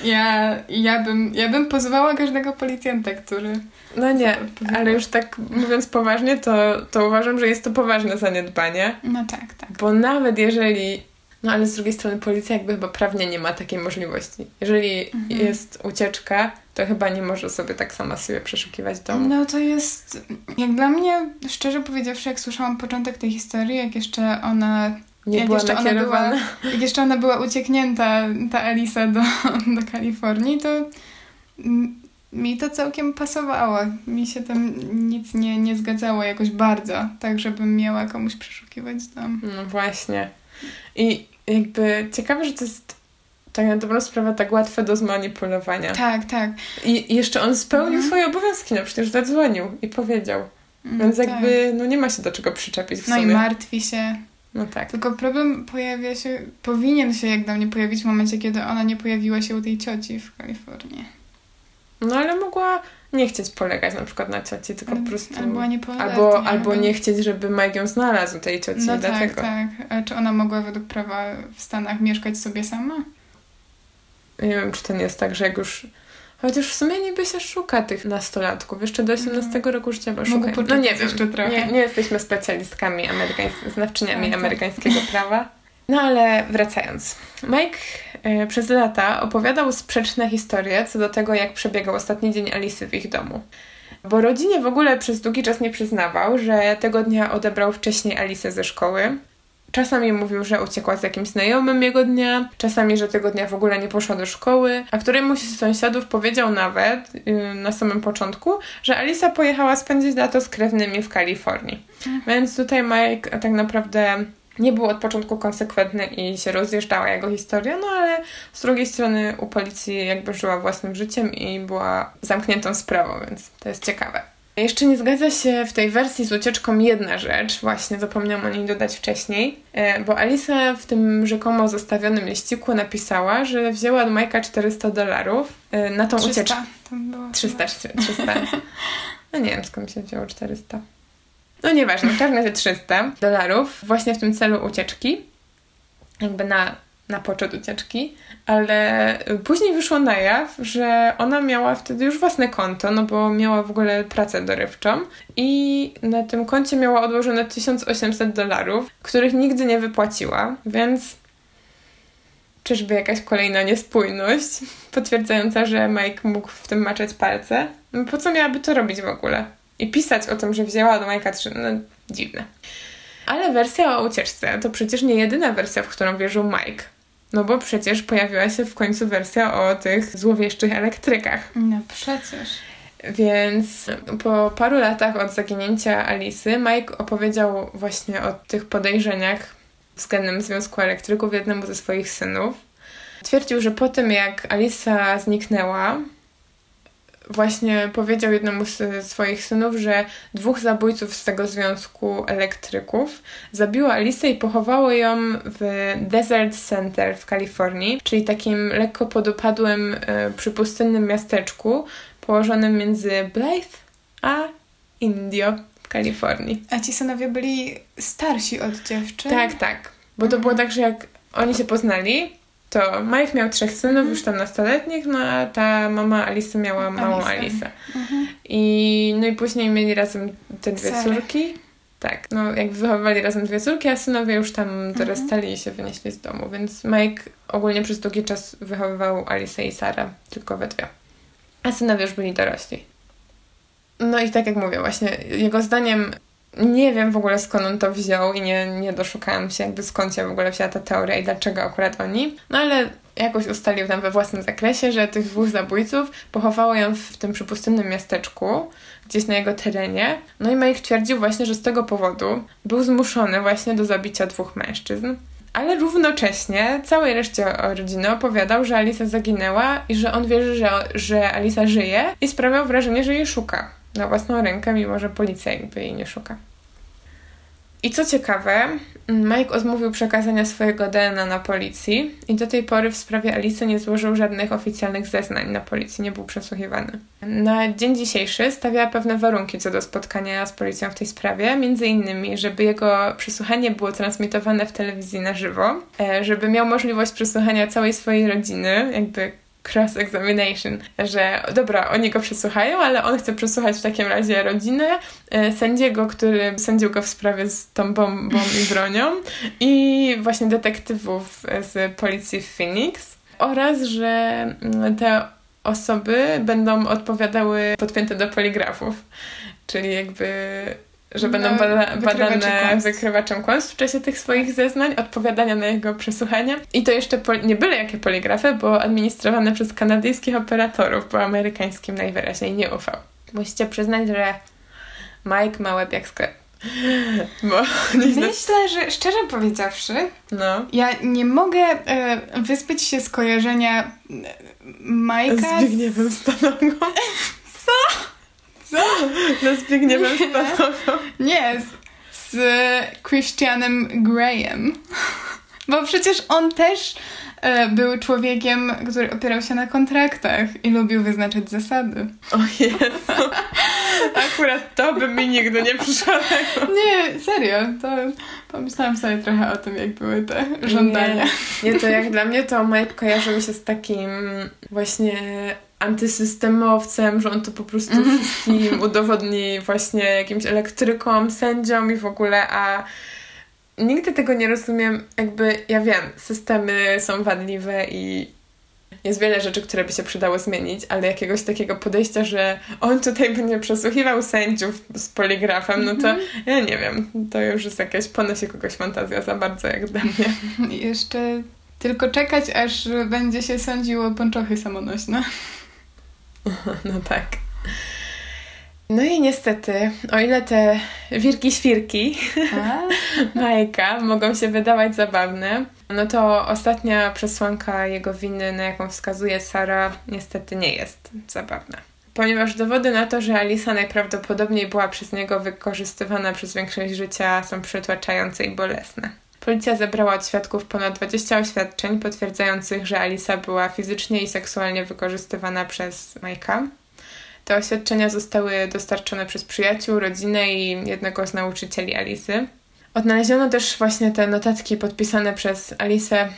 Ja, ja, bym, ja bym pozwała każdego policjanta, który... No nie, ale już tak mówiąc poważnie, to, to uważam, że jest to poważne zaniedbanie. No tak, tak. Bo nawet jeżeli no ale z drugiej strony policja jakby chyba prawnie nie ma takiej możliwości. Jeżeli mhm. jest ucieczka, to chyba nie może sobie tak sama sobie przeszukiwać domu. No to jest, jak dla mnie, szczerze powiedziawszy, jak słyszałam początek tej historii, jak jeszcze ona nie jak była jeszcze ona była, Jak jeszcze ona była ucieknięta, ta Elisa do, do Kalifornii, to mi to całkiem pasowało. Mi się tam nic nie, nie zgadzało jakoś bardzo, tak żebym miała komuś przeszukiwać dom. No właśnie. I jakby ciekawe, że to jest tak na dobrą sprawę tak łatwe do zmanipulowania. Tak, tak. I, jeszcze on spełnił mhm. swoje obowiązki, no przecież zadzwonił i powiedział. Mm, Więc tak. jakby no nie ma się do czego przyczepić w no sumie. No i martwi się. No tak. Tylko problem pojawia się, powinien się jak dla mnie pojawić w momencie, kiedy ona nie pojawiła się u tej cioci w Kalifornii. No ale mogła nie chcieć polegać na przykład na cioci, tylko ale, po prostu... Albo nie Albo, albo nie chcieć, żeby Mike ją znalazł tej cioci, no dlatego. tak, tak. A czy ona mogła według prawa w Stanach mieszkać sobie sama? Nie wiem, czy to nie jest tak, że jak już... Chociaż w sumie niby się szuka tych nastolatków. Jeszcze do 18 mhm. roku życia bo szukają. No nie wiem, jeszcze trochę. Nie, nie jesteśmy specjalistkami, amerykańs- znawczyniami tak, tak. amerykańskiego prawa. No ale wracając. Mike y, przez lata opowiadał sprzeczne historie co do tego, jak przebiegał ostatni dzień Alicy w ich domu. Bo rodzinie w ogóle przez długi czas nie przyznawał, że tego dnia odebrał wcześniej Alicę ze szkoły. Czasami mówił, że uciekła z jakimś znajomym jego dnia, czasami, że tego dnia w ogóle nie poszła do szkoły, a któremuś z sąsiadów powiedział nawet yy, na samym początku, że Alisa pojechała spędzić lato z krewnymi w Kalifornii. Mhm. Więc tutaj Mike tak naprawdę nie był od początku konsekwentny i się rozjeżdżała jego historia, no ale z drugiej strony u policji jakby żyła własnym życiem i była zamkniętą sprawą, więc to jest ciekawe. Jeszcze nie zgadza się w tej wersji z ucieczką jedna rzecz, właśnie zapomniałam o niej dodać wcześniej, e, bo Alisa w tym rzekomo zostawionym liściku napisała, że wzięła od Majka 400 dolarów e, na tą 300. ucieczkę. 300, 300. No nie wiem skąd się wzięło 400. No nieważne, w każdym razie 300 dolarów właśnie w tym celu ucieczki, jakby na, na poczet ucieczki, ale później wyszło na jaw, że ona miała wtedy już własne konto, no bo miała w ogóle pracę dorywczą i na tym koncie miała odłożone 1800 dolarów, których nigdy nie wypłaciła, więc czyżby jakaś kolejna niespójność potwierdzająca, że Mike mógł w tym maczać palce? No po co miałaby to robić w ogóle? i pisać o tym, że wzięła do Majka 3, no dziwne. Ale wersja o ucieczce to przecież nie jedyna wersja, w którą wierzył Mike. No bo przecież pojawiła się w końcu wersja o tych złowieszczych elektrykach. No przecież. Więc po paru latach od zaginięcia Alisy, Mike opowiedział właśnie o tych podejrzeniach względem Związku Elektryków jednemu ze swoich synów. Twierdził, że po tym jak Alisa zniknęła, właśnie powiedział jednemu z swoich synów, że dwóch zabójców z tego związku elektryków zabiło Alicę i pochowało ją w Desert Center w Kalifornii, czyli takim lekko podupadłym e, przypustynnym miasteczku położonym między Blythe a Indio w Kalifornii. A ci synowie byli starsi od dziewczyn? Tak, tak. Bo to było tak, że jak oni się poznali, to Mike miał trzech synów, mhm. już tam nastoletnich, no a ta mama Alice miała małą Alicę. Mhm. I, no i później mieli razem te dwie córki. Tak, no jak wychowywali razem dwie córki, a synowie już tam mhm. dorastali i się wynieśli z domu, więc Mike ogólnie przez długi czas wychowywał Alicę i Sara, tylko we dwie. a synowie już byli dorośli. No i tak jak mówię, właśnie jego zdaniem nie wiem w ogóle skąd on to wziął i nie, nie doszukałam się jakby skąd się w ogóle wzięła ta teoria i dlaczego akurat oni. No ale jakoś ustalił tam we własnym zakresie, że tych dwóch zabójców pochowało ją w tym przypustynnym miasteczku, gdzieś na jego terenie. No i Mike twierdził właśnie, że z tego powodu był zmuszony właśnie do zabicia dwóch mężczyzn. Ale równocześnie całej reszcie rodziny opowiadał, że Alisa zaginęła i że on wierzy, że, że Alisa żyje i sprawiał wrażenie, że jej szuka na własną rękę, mimo że policja jakby jej nie szuka. I co ciekawe, Mike odmówił przekazania swojego DNA na policji i do tej pory w sprawie Alice nie złożył żadnych oficjalnych zeznań na policji, nie był przesłuchiwany. Na dzień dzisiejszy stawia pewne warunki co do spotkania z policją w tej sprawie, między innymi, żeby jego przesłuchanie było transmitowane w telewizji na żywo, e, żeby miał możliwość przesłuchania całej swojej rodziny, jakby cross-examination, że dobra, oni go przesłuchają, ale on chce przesłuchać w takim razie rodzinę e, sędziego, który sędził go w sprawie z tą bombą i bronią i właśnie detektywów z policji w Phoenix oraz, że mm, te osoby będą odpowiadały podpięte do poligrafów, czyli jakby że no, będą bada badane kłamstw. wykrywaczem kłamstw w czasie tych swoich zeznań, odpowiadania na jego przesłuchania. I to jeszcze nie byle jakie poligrafy, było administrowane przez kanadyjskich operatorów, bo amerykańskim najwyraźniej nie ufał. Musicie przyznać, że Mike ma łeb jak sklep. Bo Myślę, że szczerze powiedziawszy, no. ja nie mogę e, wyspyć się z kojarzenia Majka z Zbigniewem Stanową. Co? No Zbigniewem Stanową. Nie, z, z Christianem Graham. Bo przecież on też e, był człowiekiem, który opierał się na kontraktach i lubił wyznaczać zasady. O Jezu. Akurat to by mi nigdy nie przyszło. Nie, serio. To pomyślałam sobie trochę o tym, jak były te żądania. Nie, nie to jak dla mnie to Mike kojarzył się z takim właśnie antysystemowcem, że on to po prostu mm. wszystkim udowodni właśnie jakimś elektrykom, sędziom i w ogóle, a nigdy tego nie rozumiem, jakby, ja wiem, systemy są wadliwe i jest wiele rzeczy, które by się przydało zmienić, ale jakiegoś takiego podejścia, że on tutaj będzie przesłuchiwał sędziów z poligrafem, no to -hmm. ja nie wiem, to już jest jakaś, ponosi kogoś fantazja za bardzo jak dla mnie. Jeszcze tylko czekać, aż będzie się sądziło ponczochy samonośne. No tak. No i niestety, o ile te wirki-świrki Majka mogą się wydawać zabawne, no to ostatnia przesłanka jego winy, na jaką wskazuje Sara, niestety nie jest zabawna. Ponieważ dowody na to, że Alisa najprawdopodobniej była przez niego wykorzystywana przez większość życia, są przytłaczające i bolesne. Policja zebrała od świadków ponad 20 oświadczeń potwierdzających, że Alisa była fizycznie i seksualnie wykorzystywana przez Majka. Te oświadczenia zostały dostarczone przez przyjaciół, rodzinę i jednego z nauczycieli Alisy. Odnaleziono też właśnie te notatki podpisane przez Alisę.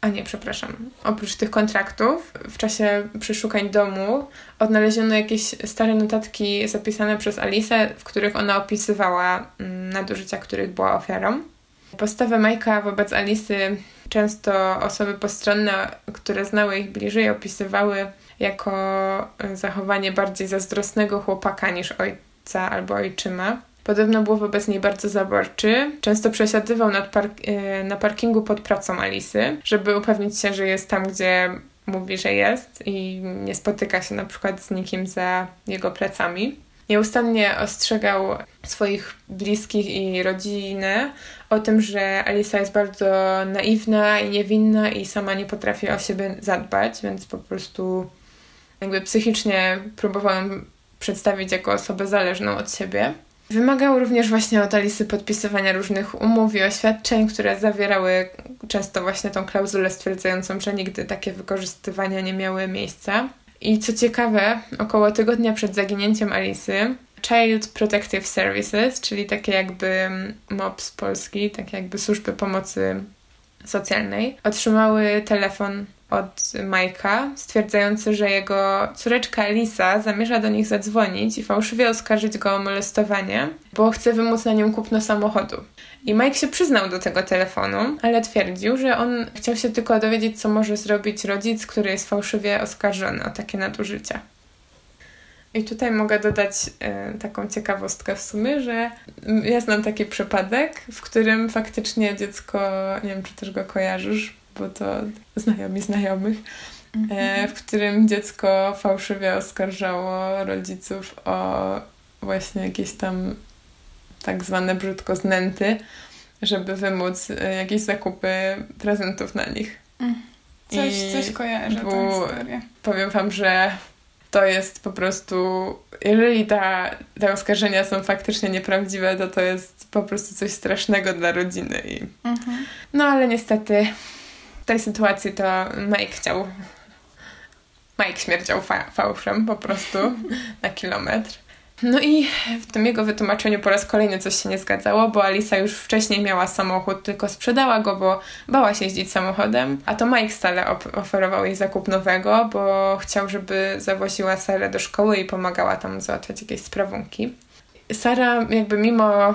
A nie, przepraszam. Oprócz tych kontraktów, w czasie przeszukań domu odnaleziono jakieś stare notatki zapisane przez Alisę, w których ona opisywała nadużycia, których była ofiarą. Postawę Majka wobec Alisy często osoby postronne, które znały ich bliżej, opisywały jako zachowanie bardziej zazdrosnego chłopaka niż ojca albo ojczyma. Podobno był wobec niej bardzo zaborczy. Często przesiadywał park e, na parkingu pod pracą Alisy, żeby upewnić się, że jest tam, gdzie mówi, że jest i nie spotyka się na przykład z nikim za jego plecami. Nieustannie ostrzegał swoich bliskich i rodzinę o tym, że Alisa jest bardzo naiwna i niewinna i sama nie potrafi o siebie zadbać, więc po prostu jakby psychicznie próbowałam przedstawić jako osobę zależną od siebie. Wymagał również właśnie od Alisy podpisywania różnych umów i oświadczeń, które zawierały często właśnie tą klauzulę stwierdzającą, że nigdy takie wykorzystywania nie miały miejsca. I co ciekawe, około tygodnia przed zaginięciem Alisy, Child Protective Services, czyli takie jakby MOP z Polski, takie jakby służby pomocy socjalnej, otrzymały telefon od Majka, stwierdzający, że jego córeczka Elisa zamierza do nich zadzwonić i fałszywie oskarżyć go o molestowanie, bo chce wymóc na nią kupno samochodu. I Mike się przyznał do tego telefonu, ale twierdził, że on chciał się tylko dowiedzieć, co może zrobić rodzic, który jest fałszywie oskarżony o takie nadużycia. I tutaj mogę dodać e, taką ciekawostkę w sumie, że ja znam taki przypadek, w którym faktycznie dziecko, nie wiem czy też go kojarzysz, bo to znajomi znajomych, e, mhm. w którym dziecko fałszywie oskarżało rodziców o właśnie jakieś tam tak zwane brzydko znęty, żeby wymóc e, jakieś zakupy prezentów na nich. Mm. Coś, I coś kojarzę, tę historię. Powiem wam, że to jest po prostu, jeżeli ta, te oskarżenia są faktycznie nieprawdziwe, to to jest po prostu coś strasznego dla rodziny. I... Mhm. No ale niestety w tej sytuacji to Mike chciał, Mike śmierdział fa fałszem po prostu na kilometr. No i w tym jego wytłumaczeniu po raz kolejny coś się nie zgadzało, bo Alisa już wcześniej miała samochód, tylko sprzedała go, bo bała się jeździć samochodem, a to Mike stale oferował jej zakup nowego, bo chciał, żeby zawoziła Sarę do szkoły i pomagała tam załatwiać jakieś sprawunki. Sara jakby mimo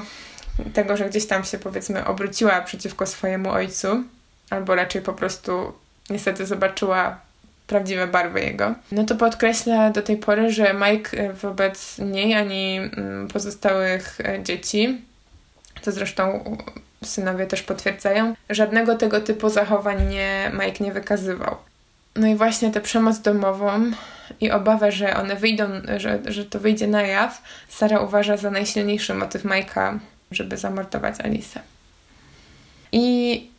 tego, że gdzieś tam się powiedzmy obróciła przeciwko swojemu ojcu, albo raczej po prostu niestety zobaczyła prawdziwe barwy jego. No to podkreśla do tej pory, że Mike e, wobec niej ani mm, pozostałych e, dzieci, to zresztą synowie też potwierdzają, żadnego tego typu zachowań nie, Mike nie wykazywał. No i właśnie tę przemoc domową i obawę, że one wyjdą, że, że to wyjdzie na jaw, Sara uważa za najsilniejszy motyw Majka, żeby zamordować Alice. I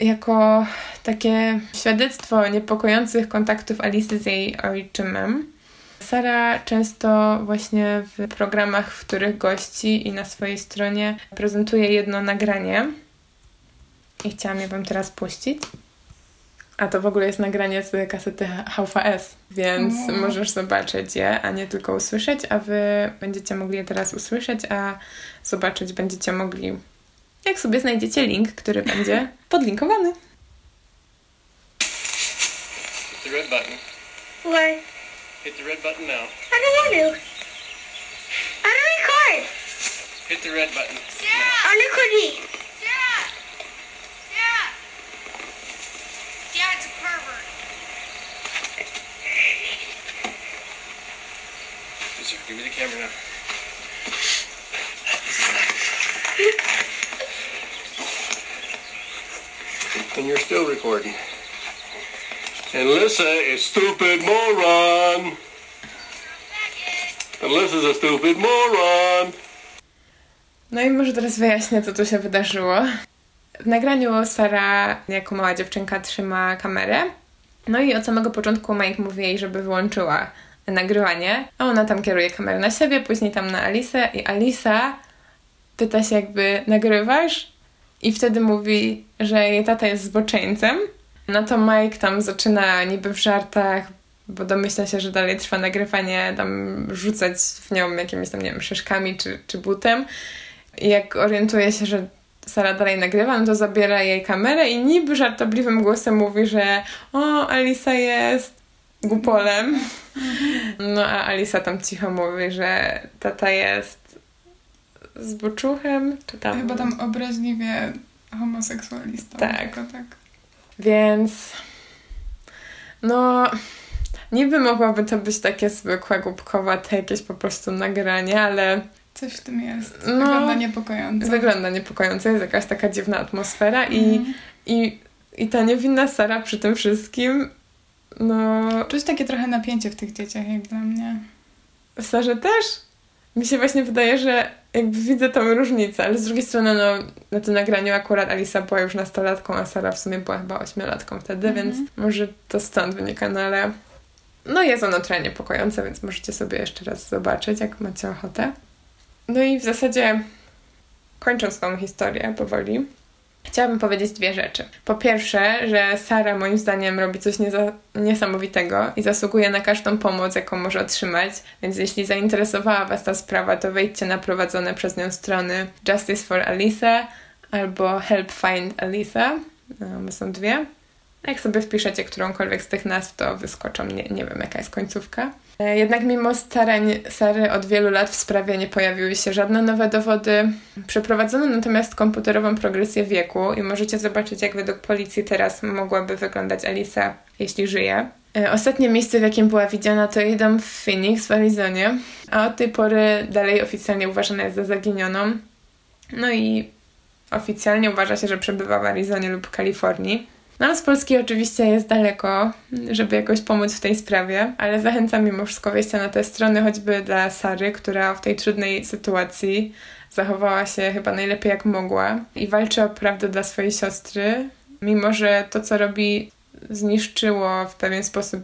jako takie świadectwo niepokojących kontaktów Alicy z jej ojczymem. Sara często właśnie w programach, w których gości i na swojej stronie prezentuje jedno nagranie. I chciałam je Wam teraz puścić. A to w ogóle jest nagranie z kasety VHS, więc mm. możesz zobaczyć je, a nie tylko usłyszeć, a Wy będziecie mogli je teraz usłyszeć, a zobaczyć będziecie mogli jak sobie znajdziecie link, który będzie podlinkowany. Hit the red button. Why? Hit the red button now. I don't want to. I don't record. Hit the red button. Sarah! I'm recording. Sarah! Sarah! Dad's a pervert. Give me the camera now. and you're still recording. And Lissa is stupid moron. And Lissa's a stupid moron. No i może teraz wyjaśnię, co tu się wydarzyło. W nagraniu Sara jako mała dziewczynka trzyma kamerę. No i od samego początku Mike mówi jej, żeby wyłączyła nagrywanie, a ona tam kieruje kamerę na siebie, później tam na Alisę i Alisa pyta się jakby nagrywasz? I wtedy mówi, że jej tata jest zboczeńcem. No to Mike tam zaczyna niby w żartach, bo domyśla się, że dalej trwa nagrywanie, tam rzucać w nią jakimiś tam, nie wiem, szyszkami czy, czy butem. I jak orientuje się, że Sara dalej nagrywa, no to zabiera jej kamerę i niby żartobliwym głosem mówi, że o, Alisa jest głupolem. No a Alisa tam cicho mówi, że tata jest z boczuchem, czy tam... Chyba tam obraźliwie homoseksualista. Tak. tak. Więc no niby mogłaby to być takie zwykłe, głupkowate jakieś po prostu nagranie, ale... Coś w tym jest. No, wygląda niepokojąco. Wygląda niepokojąco, jest jakaś taka dziwna atmosfera mm. i, mhm. i, i ta niewinna Sara przy tym wszystkim no... Czuć takie trochę napięcie w tych dzieciach, jak dla mnie. W Sarze też? Mi się właśnie wydaje, że jakby widzę tą różnicę, ale z drugiej strony no, na tym nagraniu akurat Alisa była już nastolatką, a Sara w sumie była chyba ośmiolatką wtedy, mm -hmm. więc może to stąd wynika, no ale no jest ono trochę niepokojące, więc możecie sobie jeszcze raz zobaczyć, jak macie ochotę. No i w zasadzie kończąc tą historię powoli, Chciałabym powiedzieć dwie rzeczy. Po pierwsze, że Sara moim zdaniem robi coś niesamowitego i zasługuje na każdą pomoc, jaką może otrzymać, więc jeśli zainteresowała Was ta sprawa, to wejdźcie na prowadzone przez nią strony Justice for Alisa albo Help Find Alisa, no, są dwie. Jak sobie wpiszecie którąkolwiek z tych nazw, to wyskoczą, nie, nie wiem jaka jest końcówka. E, jednak mimo starań Sary od wielu lat w sprawie nie pojawiły się żadne nowe dowody. Przeprowadzono natomiast komputerową progresję wieku i możecie zobaczyć, jak według policji teraz mogłaby wyglądać Alisa, jeśli żyje. E, ostatnie miejsce, w jakim była widziana, to jej dom w Phoenix w Arizonie, a od tej pory dalej oficjalnie uważana jest za zaginioną. No i oficjalnie uważa się, że przebywa w Arizonie lub Kalifornii. No, z Polski oczywiście jest daleko, żeby jakoś pomóc w tej sprawie, ale zachęcam mimo wszystko wejścia na te strony, choćby dla Sary, która w tej trudnej sytuacji zachowała się chyba najlepiej jak mogła i walczy o prawdę dla swojej siostry, mimo że to, co robi, zniszczyło w pewien sposób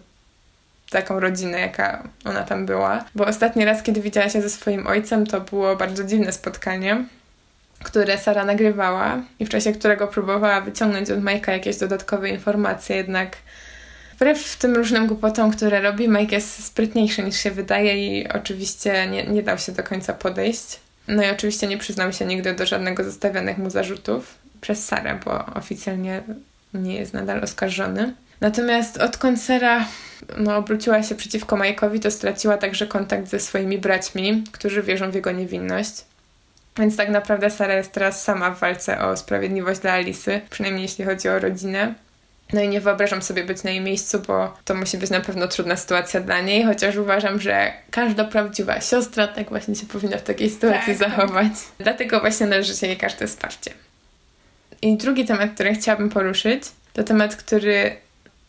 taką rodzinę, jaka ona tam była. Bo ostatni raz, kiedy widziała się ze swoim ojcem, to było bardzo dziwne spotkanie które Sara nagrywała i w czasie którego próbowała wyciągnąć od Majka jakieś dodatkowe informacje, jednak wbrew tym różnym głupotom, które robi, Mike jest sprytniejszy niż się wydaje i oczywiście nie, nie dał się do końca podejść. No i oczywiście nie przyznał się nigdy do żadnego zostawianych mu zarzutów przez Sarę, bo oficjalnie nie jest nadal oskarżony. Natomiast odkąd Sara no, obróciła się przeciwko Mike'owi, to straciła także kontakt ze swoimi braćmi, którzy wierzą w jego niewinność. Więc tak naprawdę Sara jest teraz sama w walce o sprawiedliwość dla Alisy, przynajmniej jeśli chodzi o rodzinę. No i nie wyobrażam sobie być na jej miejscu, bo to musi być na pewno trudna sytuacja dla niej, chociaż uważam, że każda prawdziwa siostra tak właśnie się powinna w takiej sytuacji tak, tak. zachować. Dlatego właśnie należy się jej każde wsparcie. I drugi temat, który chciałabym poruszyć, to temat, który,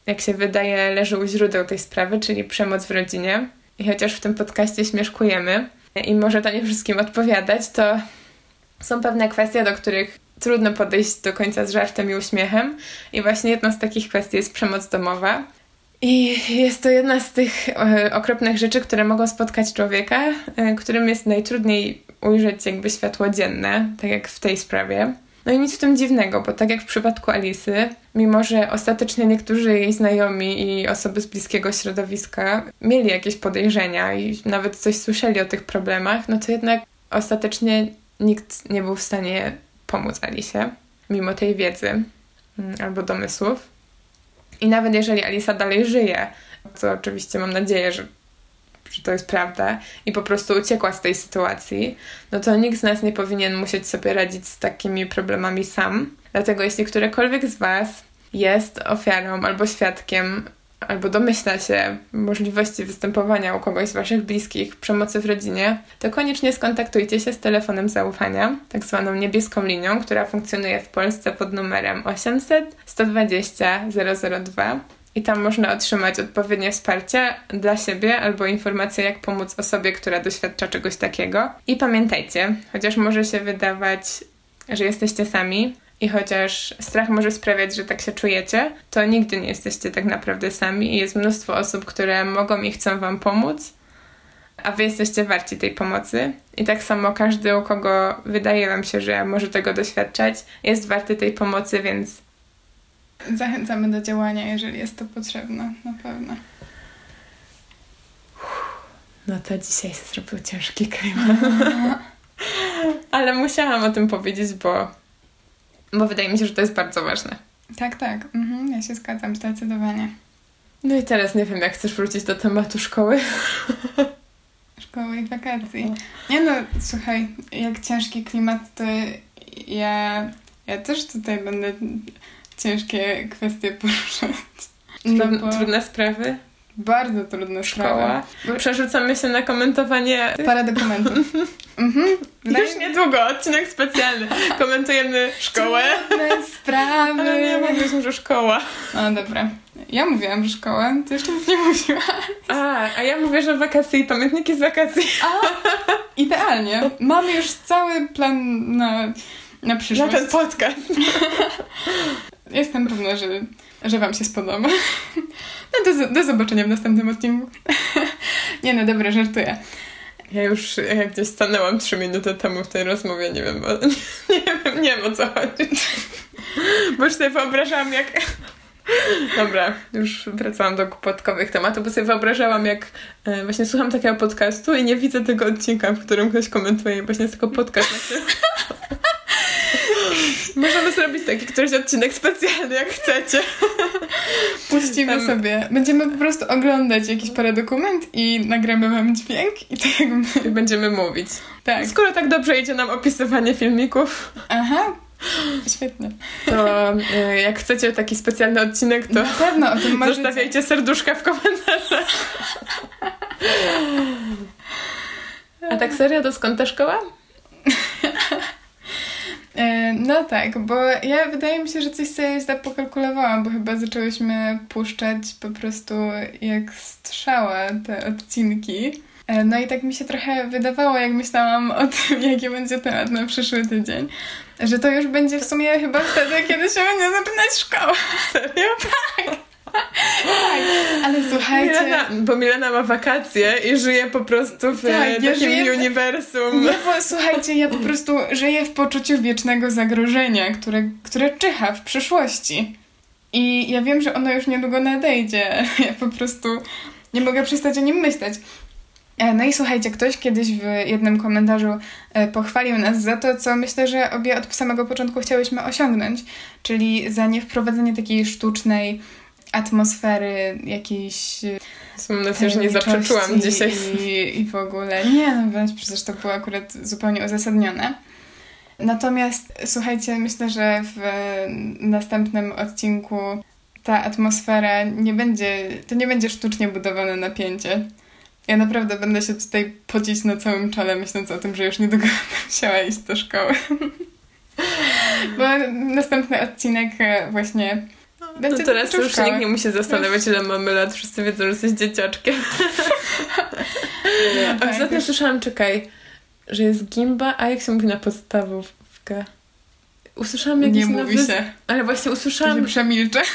jak się wydaje, leży u źródeł tej sprawy, czyli przemoc w rodzinie. I chociaż w tym podcaście śmieszkujemy, i może to nie wszystkim odpowiadać, to są pewne kwestie, do których trudno podejść do końca z żartem i uśmiechem. I właśnie jedną z takich kwestii jest przemoc domowa. I jest to jedna z tych e, okropnych rzeczy, które mogą spotkać człowieka, e, którym jest najtrudniej ujrzeć jakby światło dzienne, tak jak w tej sprawie. No i nic w tym dziwnego, bo tak jak w przypadku Alisy, mimo że ostatecznie niektórzy jej znajomi i osoby z bliskiego środowiska mieli jakieś podejrzenia i nawet coś słyszeli o tych problemach, no to jednak ostatecznie nikt nie był w stanie pomóc Alisie, mimo tej wiedzy mm, albo domysłów. I nawet jeżeli Alisa dalej żyje, co oczywiście mam nadzieję, że że to jest prawda i po prostu uciekła z tej sytuacji, no to nikt z nas nie powinien musieć sobie radzić z takimi problemami sam. Dlatego jeśli którekolwiek z Was jest ofiarą albo świadkiem, albo domyśla się możliwości występowania u kogoś z Waszych bliskich przemocy w rodzinie, to koniecznie skontaktujcie się z telefonem zaufania, tak zwaną niebieską linią, która funkcjonuje w Polsce pod numerem 800 120 002 i tam można otrzymać odpowiednie wsparcie dla siebie albo informacje, jak pomóc osobie, która doświadcza czegoś takiego. I pamiętajcie, chociaż może się wydawać, że jesteście sami, i chociaż strach może sprawiać, że tak się czujecie, to nigdy nie jesteście tak naprawdę sami i jest mnóstwo osób, które mogą i chcą Wam pomóc, a Wy jesteście warci tej pomocy. I tak samo każdy, u kogo wydaje Wam się, że może tego doświadczać, jest warty tej pomocy, więc Zachęcamy do działania, jeżeli jest to potrzebne, na pewno. No to dzisiaj się zrobił ciężki klimat. Ale musiałam o tym powiedzieć, bo, bo wydaje mi się, że to jest bardzo ważne. Tak, tak. Mhm, ja się zgadzam zdecydowanie. No i teraz nie wiem, jak chcesz wrócić do tematu szkoły. Szkoły i wakacji. Nie no, słuchaj, jak ciężki klimat, to ja, ja też tutaj będę ciężkie kwestie poruszać. No, bo... Trudne sprawy? Bardzo trudne Szkoła. sprawy. Przerzucamy się na komentowanie... Parę dokumentów. mhm. Już niedługo, odcinek specjalny. Komentujemy szkołę. Trudne sprawy. Ale nie mówiliśmy, że szkoła. No dobra. Ja mówiłam, że szkoła, ty jeszcze nic nie mówiłaś. A, a ja mówię, że wakacje i pamiętniki z wakacji. A, idealnie. Mamy już cały plan na, na przyszłość. Na ten podcast. Jestem pewna, że, że Wam się spodoba. No do, do zobaczenia w następnym odcinku. Nie no, dobra, żartuję. Ja już jak gdzieś stanęłam trzy minuty temu w tej rozmowie, nie wiem, bo, nie, wiem, nie wiem o co chodzi. Bo już sobie wyobrażałam jak... Dobra, już wracałam do kłopotkowych tematów, bo sobie wyobrażałam jak e, właśnie słucham takiego podcastu i nie widzę tego odcinka, w którym ktoś komentuje właśnie z tego podcastu. Możemy zrobić taki któryś odcinek specjalny, jak chcecie. Puścimy Tam- sobie. Będziemy po prostu oglądać jakiś paradokument i nagramy wam dźwięk i tak będziemy mówić. Tak. Skoro tak dobrze idzie nam opisywanie filmików, Aha. Świetnie. to e, jak chcecie taki specjalny odcinek, to Na pewno o tym zostawiajcie serduszka w komentarzach. A tak serio, to skąd ta szkoła? E, No tak, bo ja wydaje mi się, że coś sobie źle pokalkulowałam, bo chyba zaczęłyśmy puszczać po prostu jak strzała te odcinki. E, No i tak mi się trochę wydawało, jak myślałam o tym, jaki będzie temat na przyszły tydzień, że to już będzie w sumie chyba wtedy, kiedy się będzie zaczynać szkoła. Serio? Ale słuchajcie... Milena, bo Milena ma wakacje i żyje po prostu w Tak, ja takim żyję w- uniwersum. Nie, bo słuchajcie, ja po prostu żyję w poczuciu wiecznego zagrożenia, które, które czyha w przyszłości. I ja wiem, że ono już niedługo nadejdzie. Ja po prostu nie mogę przestać o nim myśleć. E, No i słuchajcie, ktoś kiedyś w jednym komentarzu e, pochwalił nas za to, co myślę, że obie od samego początku chciałyśmy osiągnąć, czyli za niewprowadzenie takiej sztucznej atmosfery, jakiejś Mam nadzieję, że nie zaprzeczyłam dzisiaj. I, I w ogóle nie, no wręcz przecież to było akurat zupełnie uzasadnione. Natomiast słuchajcie, myślę, że w następnym odcinku ta atmosfera nie będzie, to nie będzie sztucznie budowane napięcie. Ja naprawdę będę się tutaj pocić na całym czole, myśląc o tym, że już niedługo będę musiała iść do szkoły. Bo następny odcinek e, właśnie No teraz dotyczył już nikt nie musi zastanawiać, ile mamy lat. Wszyscy wiedzą, że jesteś dzieciaczkiem. No A ostatnio słyszałam, czekaj, że jest gimba, a jak się mówi na podstawówkę? Usłyszałam jakiś Nie nowy... mówi się. Ale właśnie To usłyszałam... się przemilczę.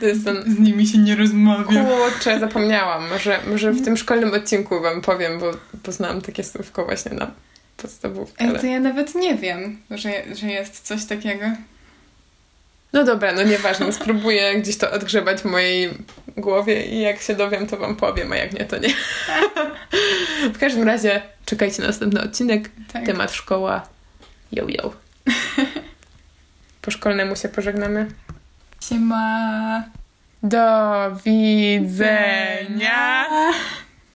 To jest ten... Z nimi się nie rozmawia. Kurczę, zapomniałam. Może, może w tym szkolnym odcinku wam powiem, bo poznałam takie słówko właśnie na podstawówkę. Ej, Ale... to ja nawet nie wiem, że, że jest coś takiego. No dobra, no nieważne. Spróbuję gdzieś to odgrzebać w mojej głowie i jak się dowiem, to wam powiem, a jak nie, to nie. w każdym razie czekajcie na następny odcinek. Tak. Temat szkoła. Yo, yo. Po szkolnemu się pożegnamy. Siema. Do widzenia.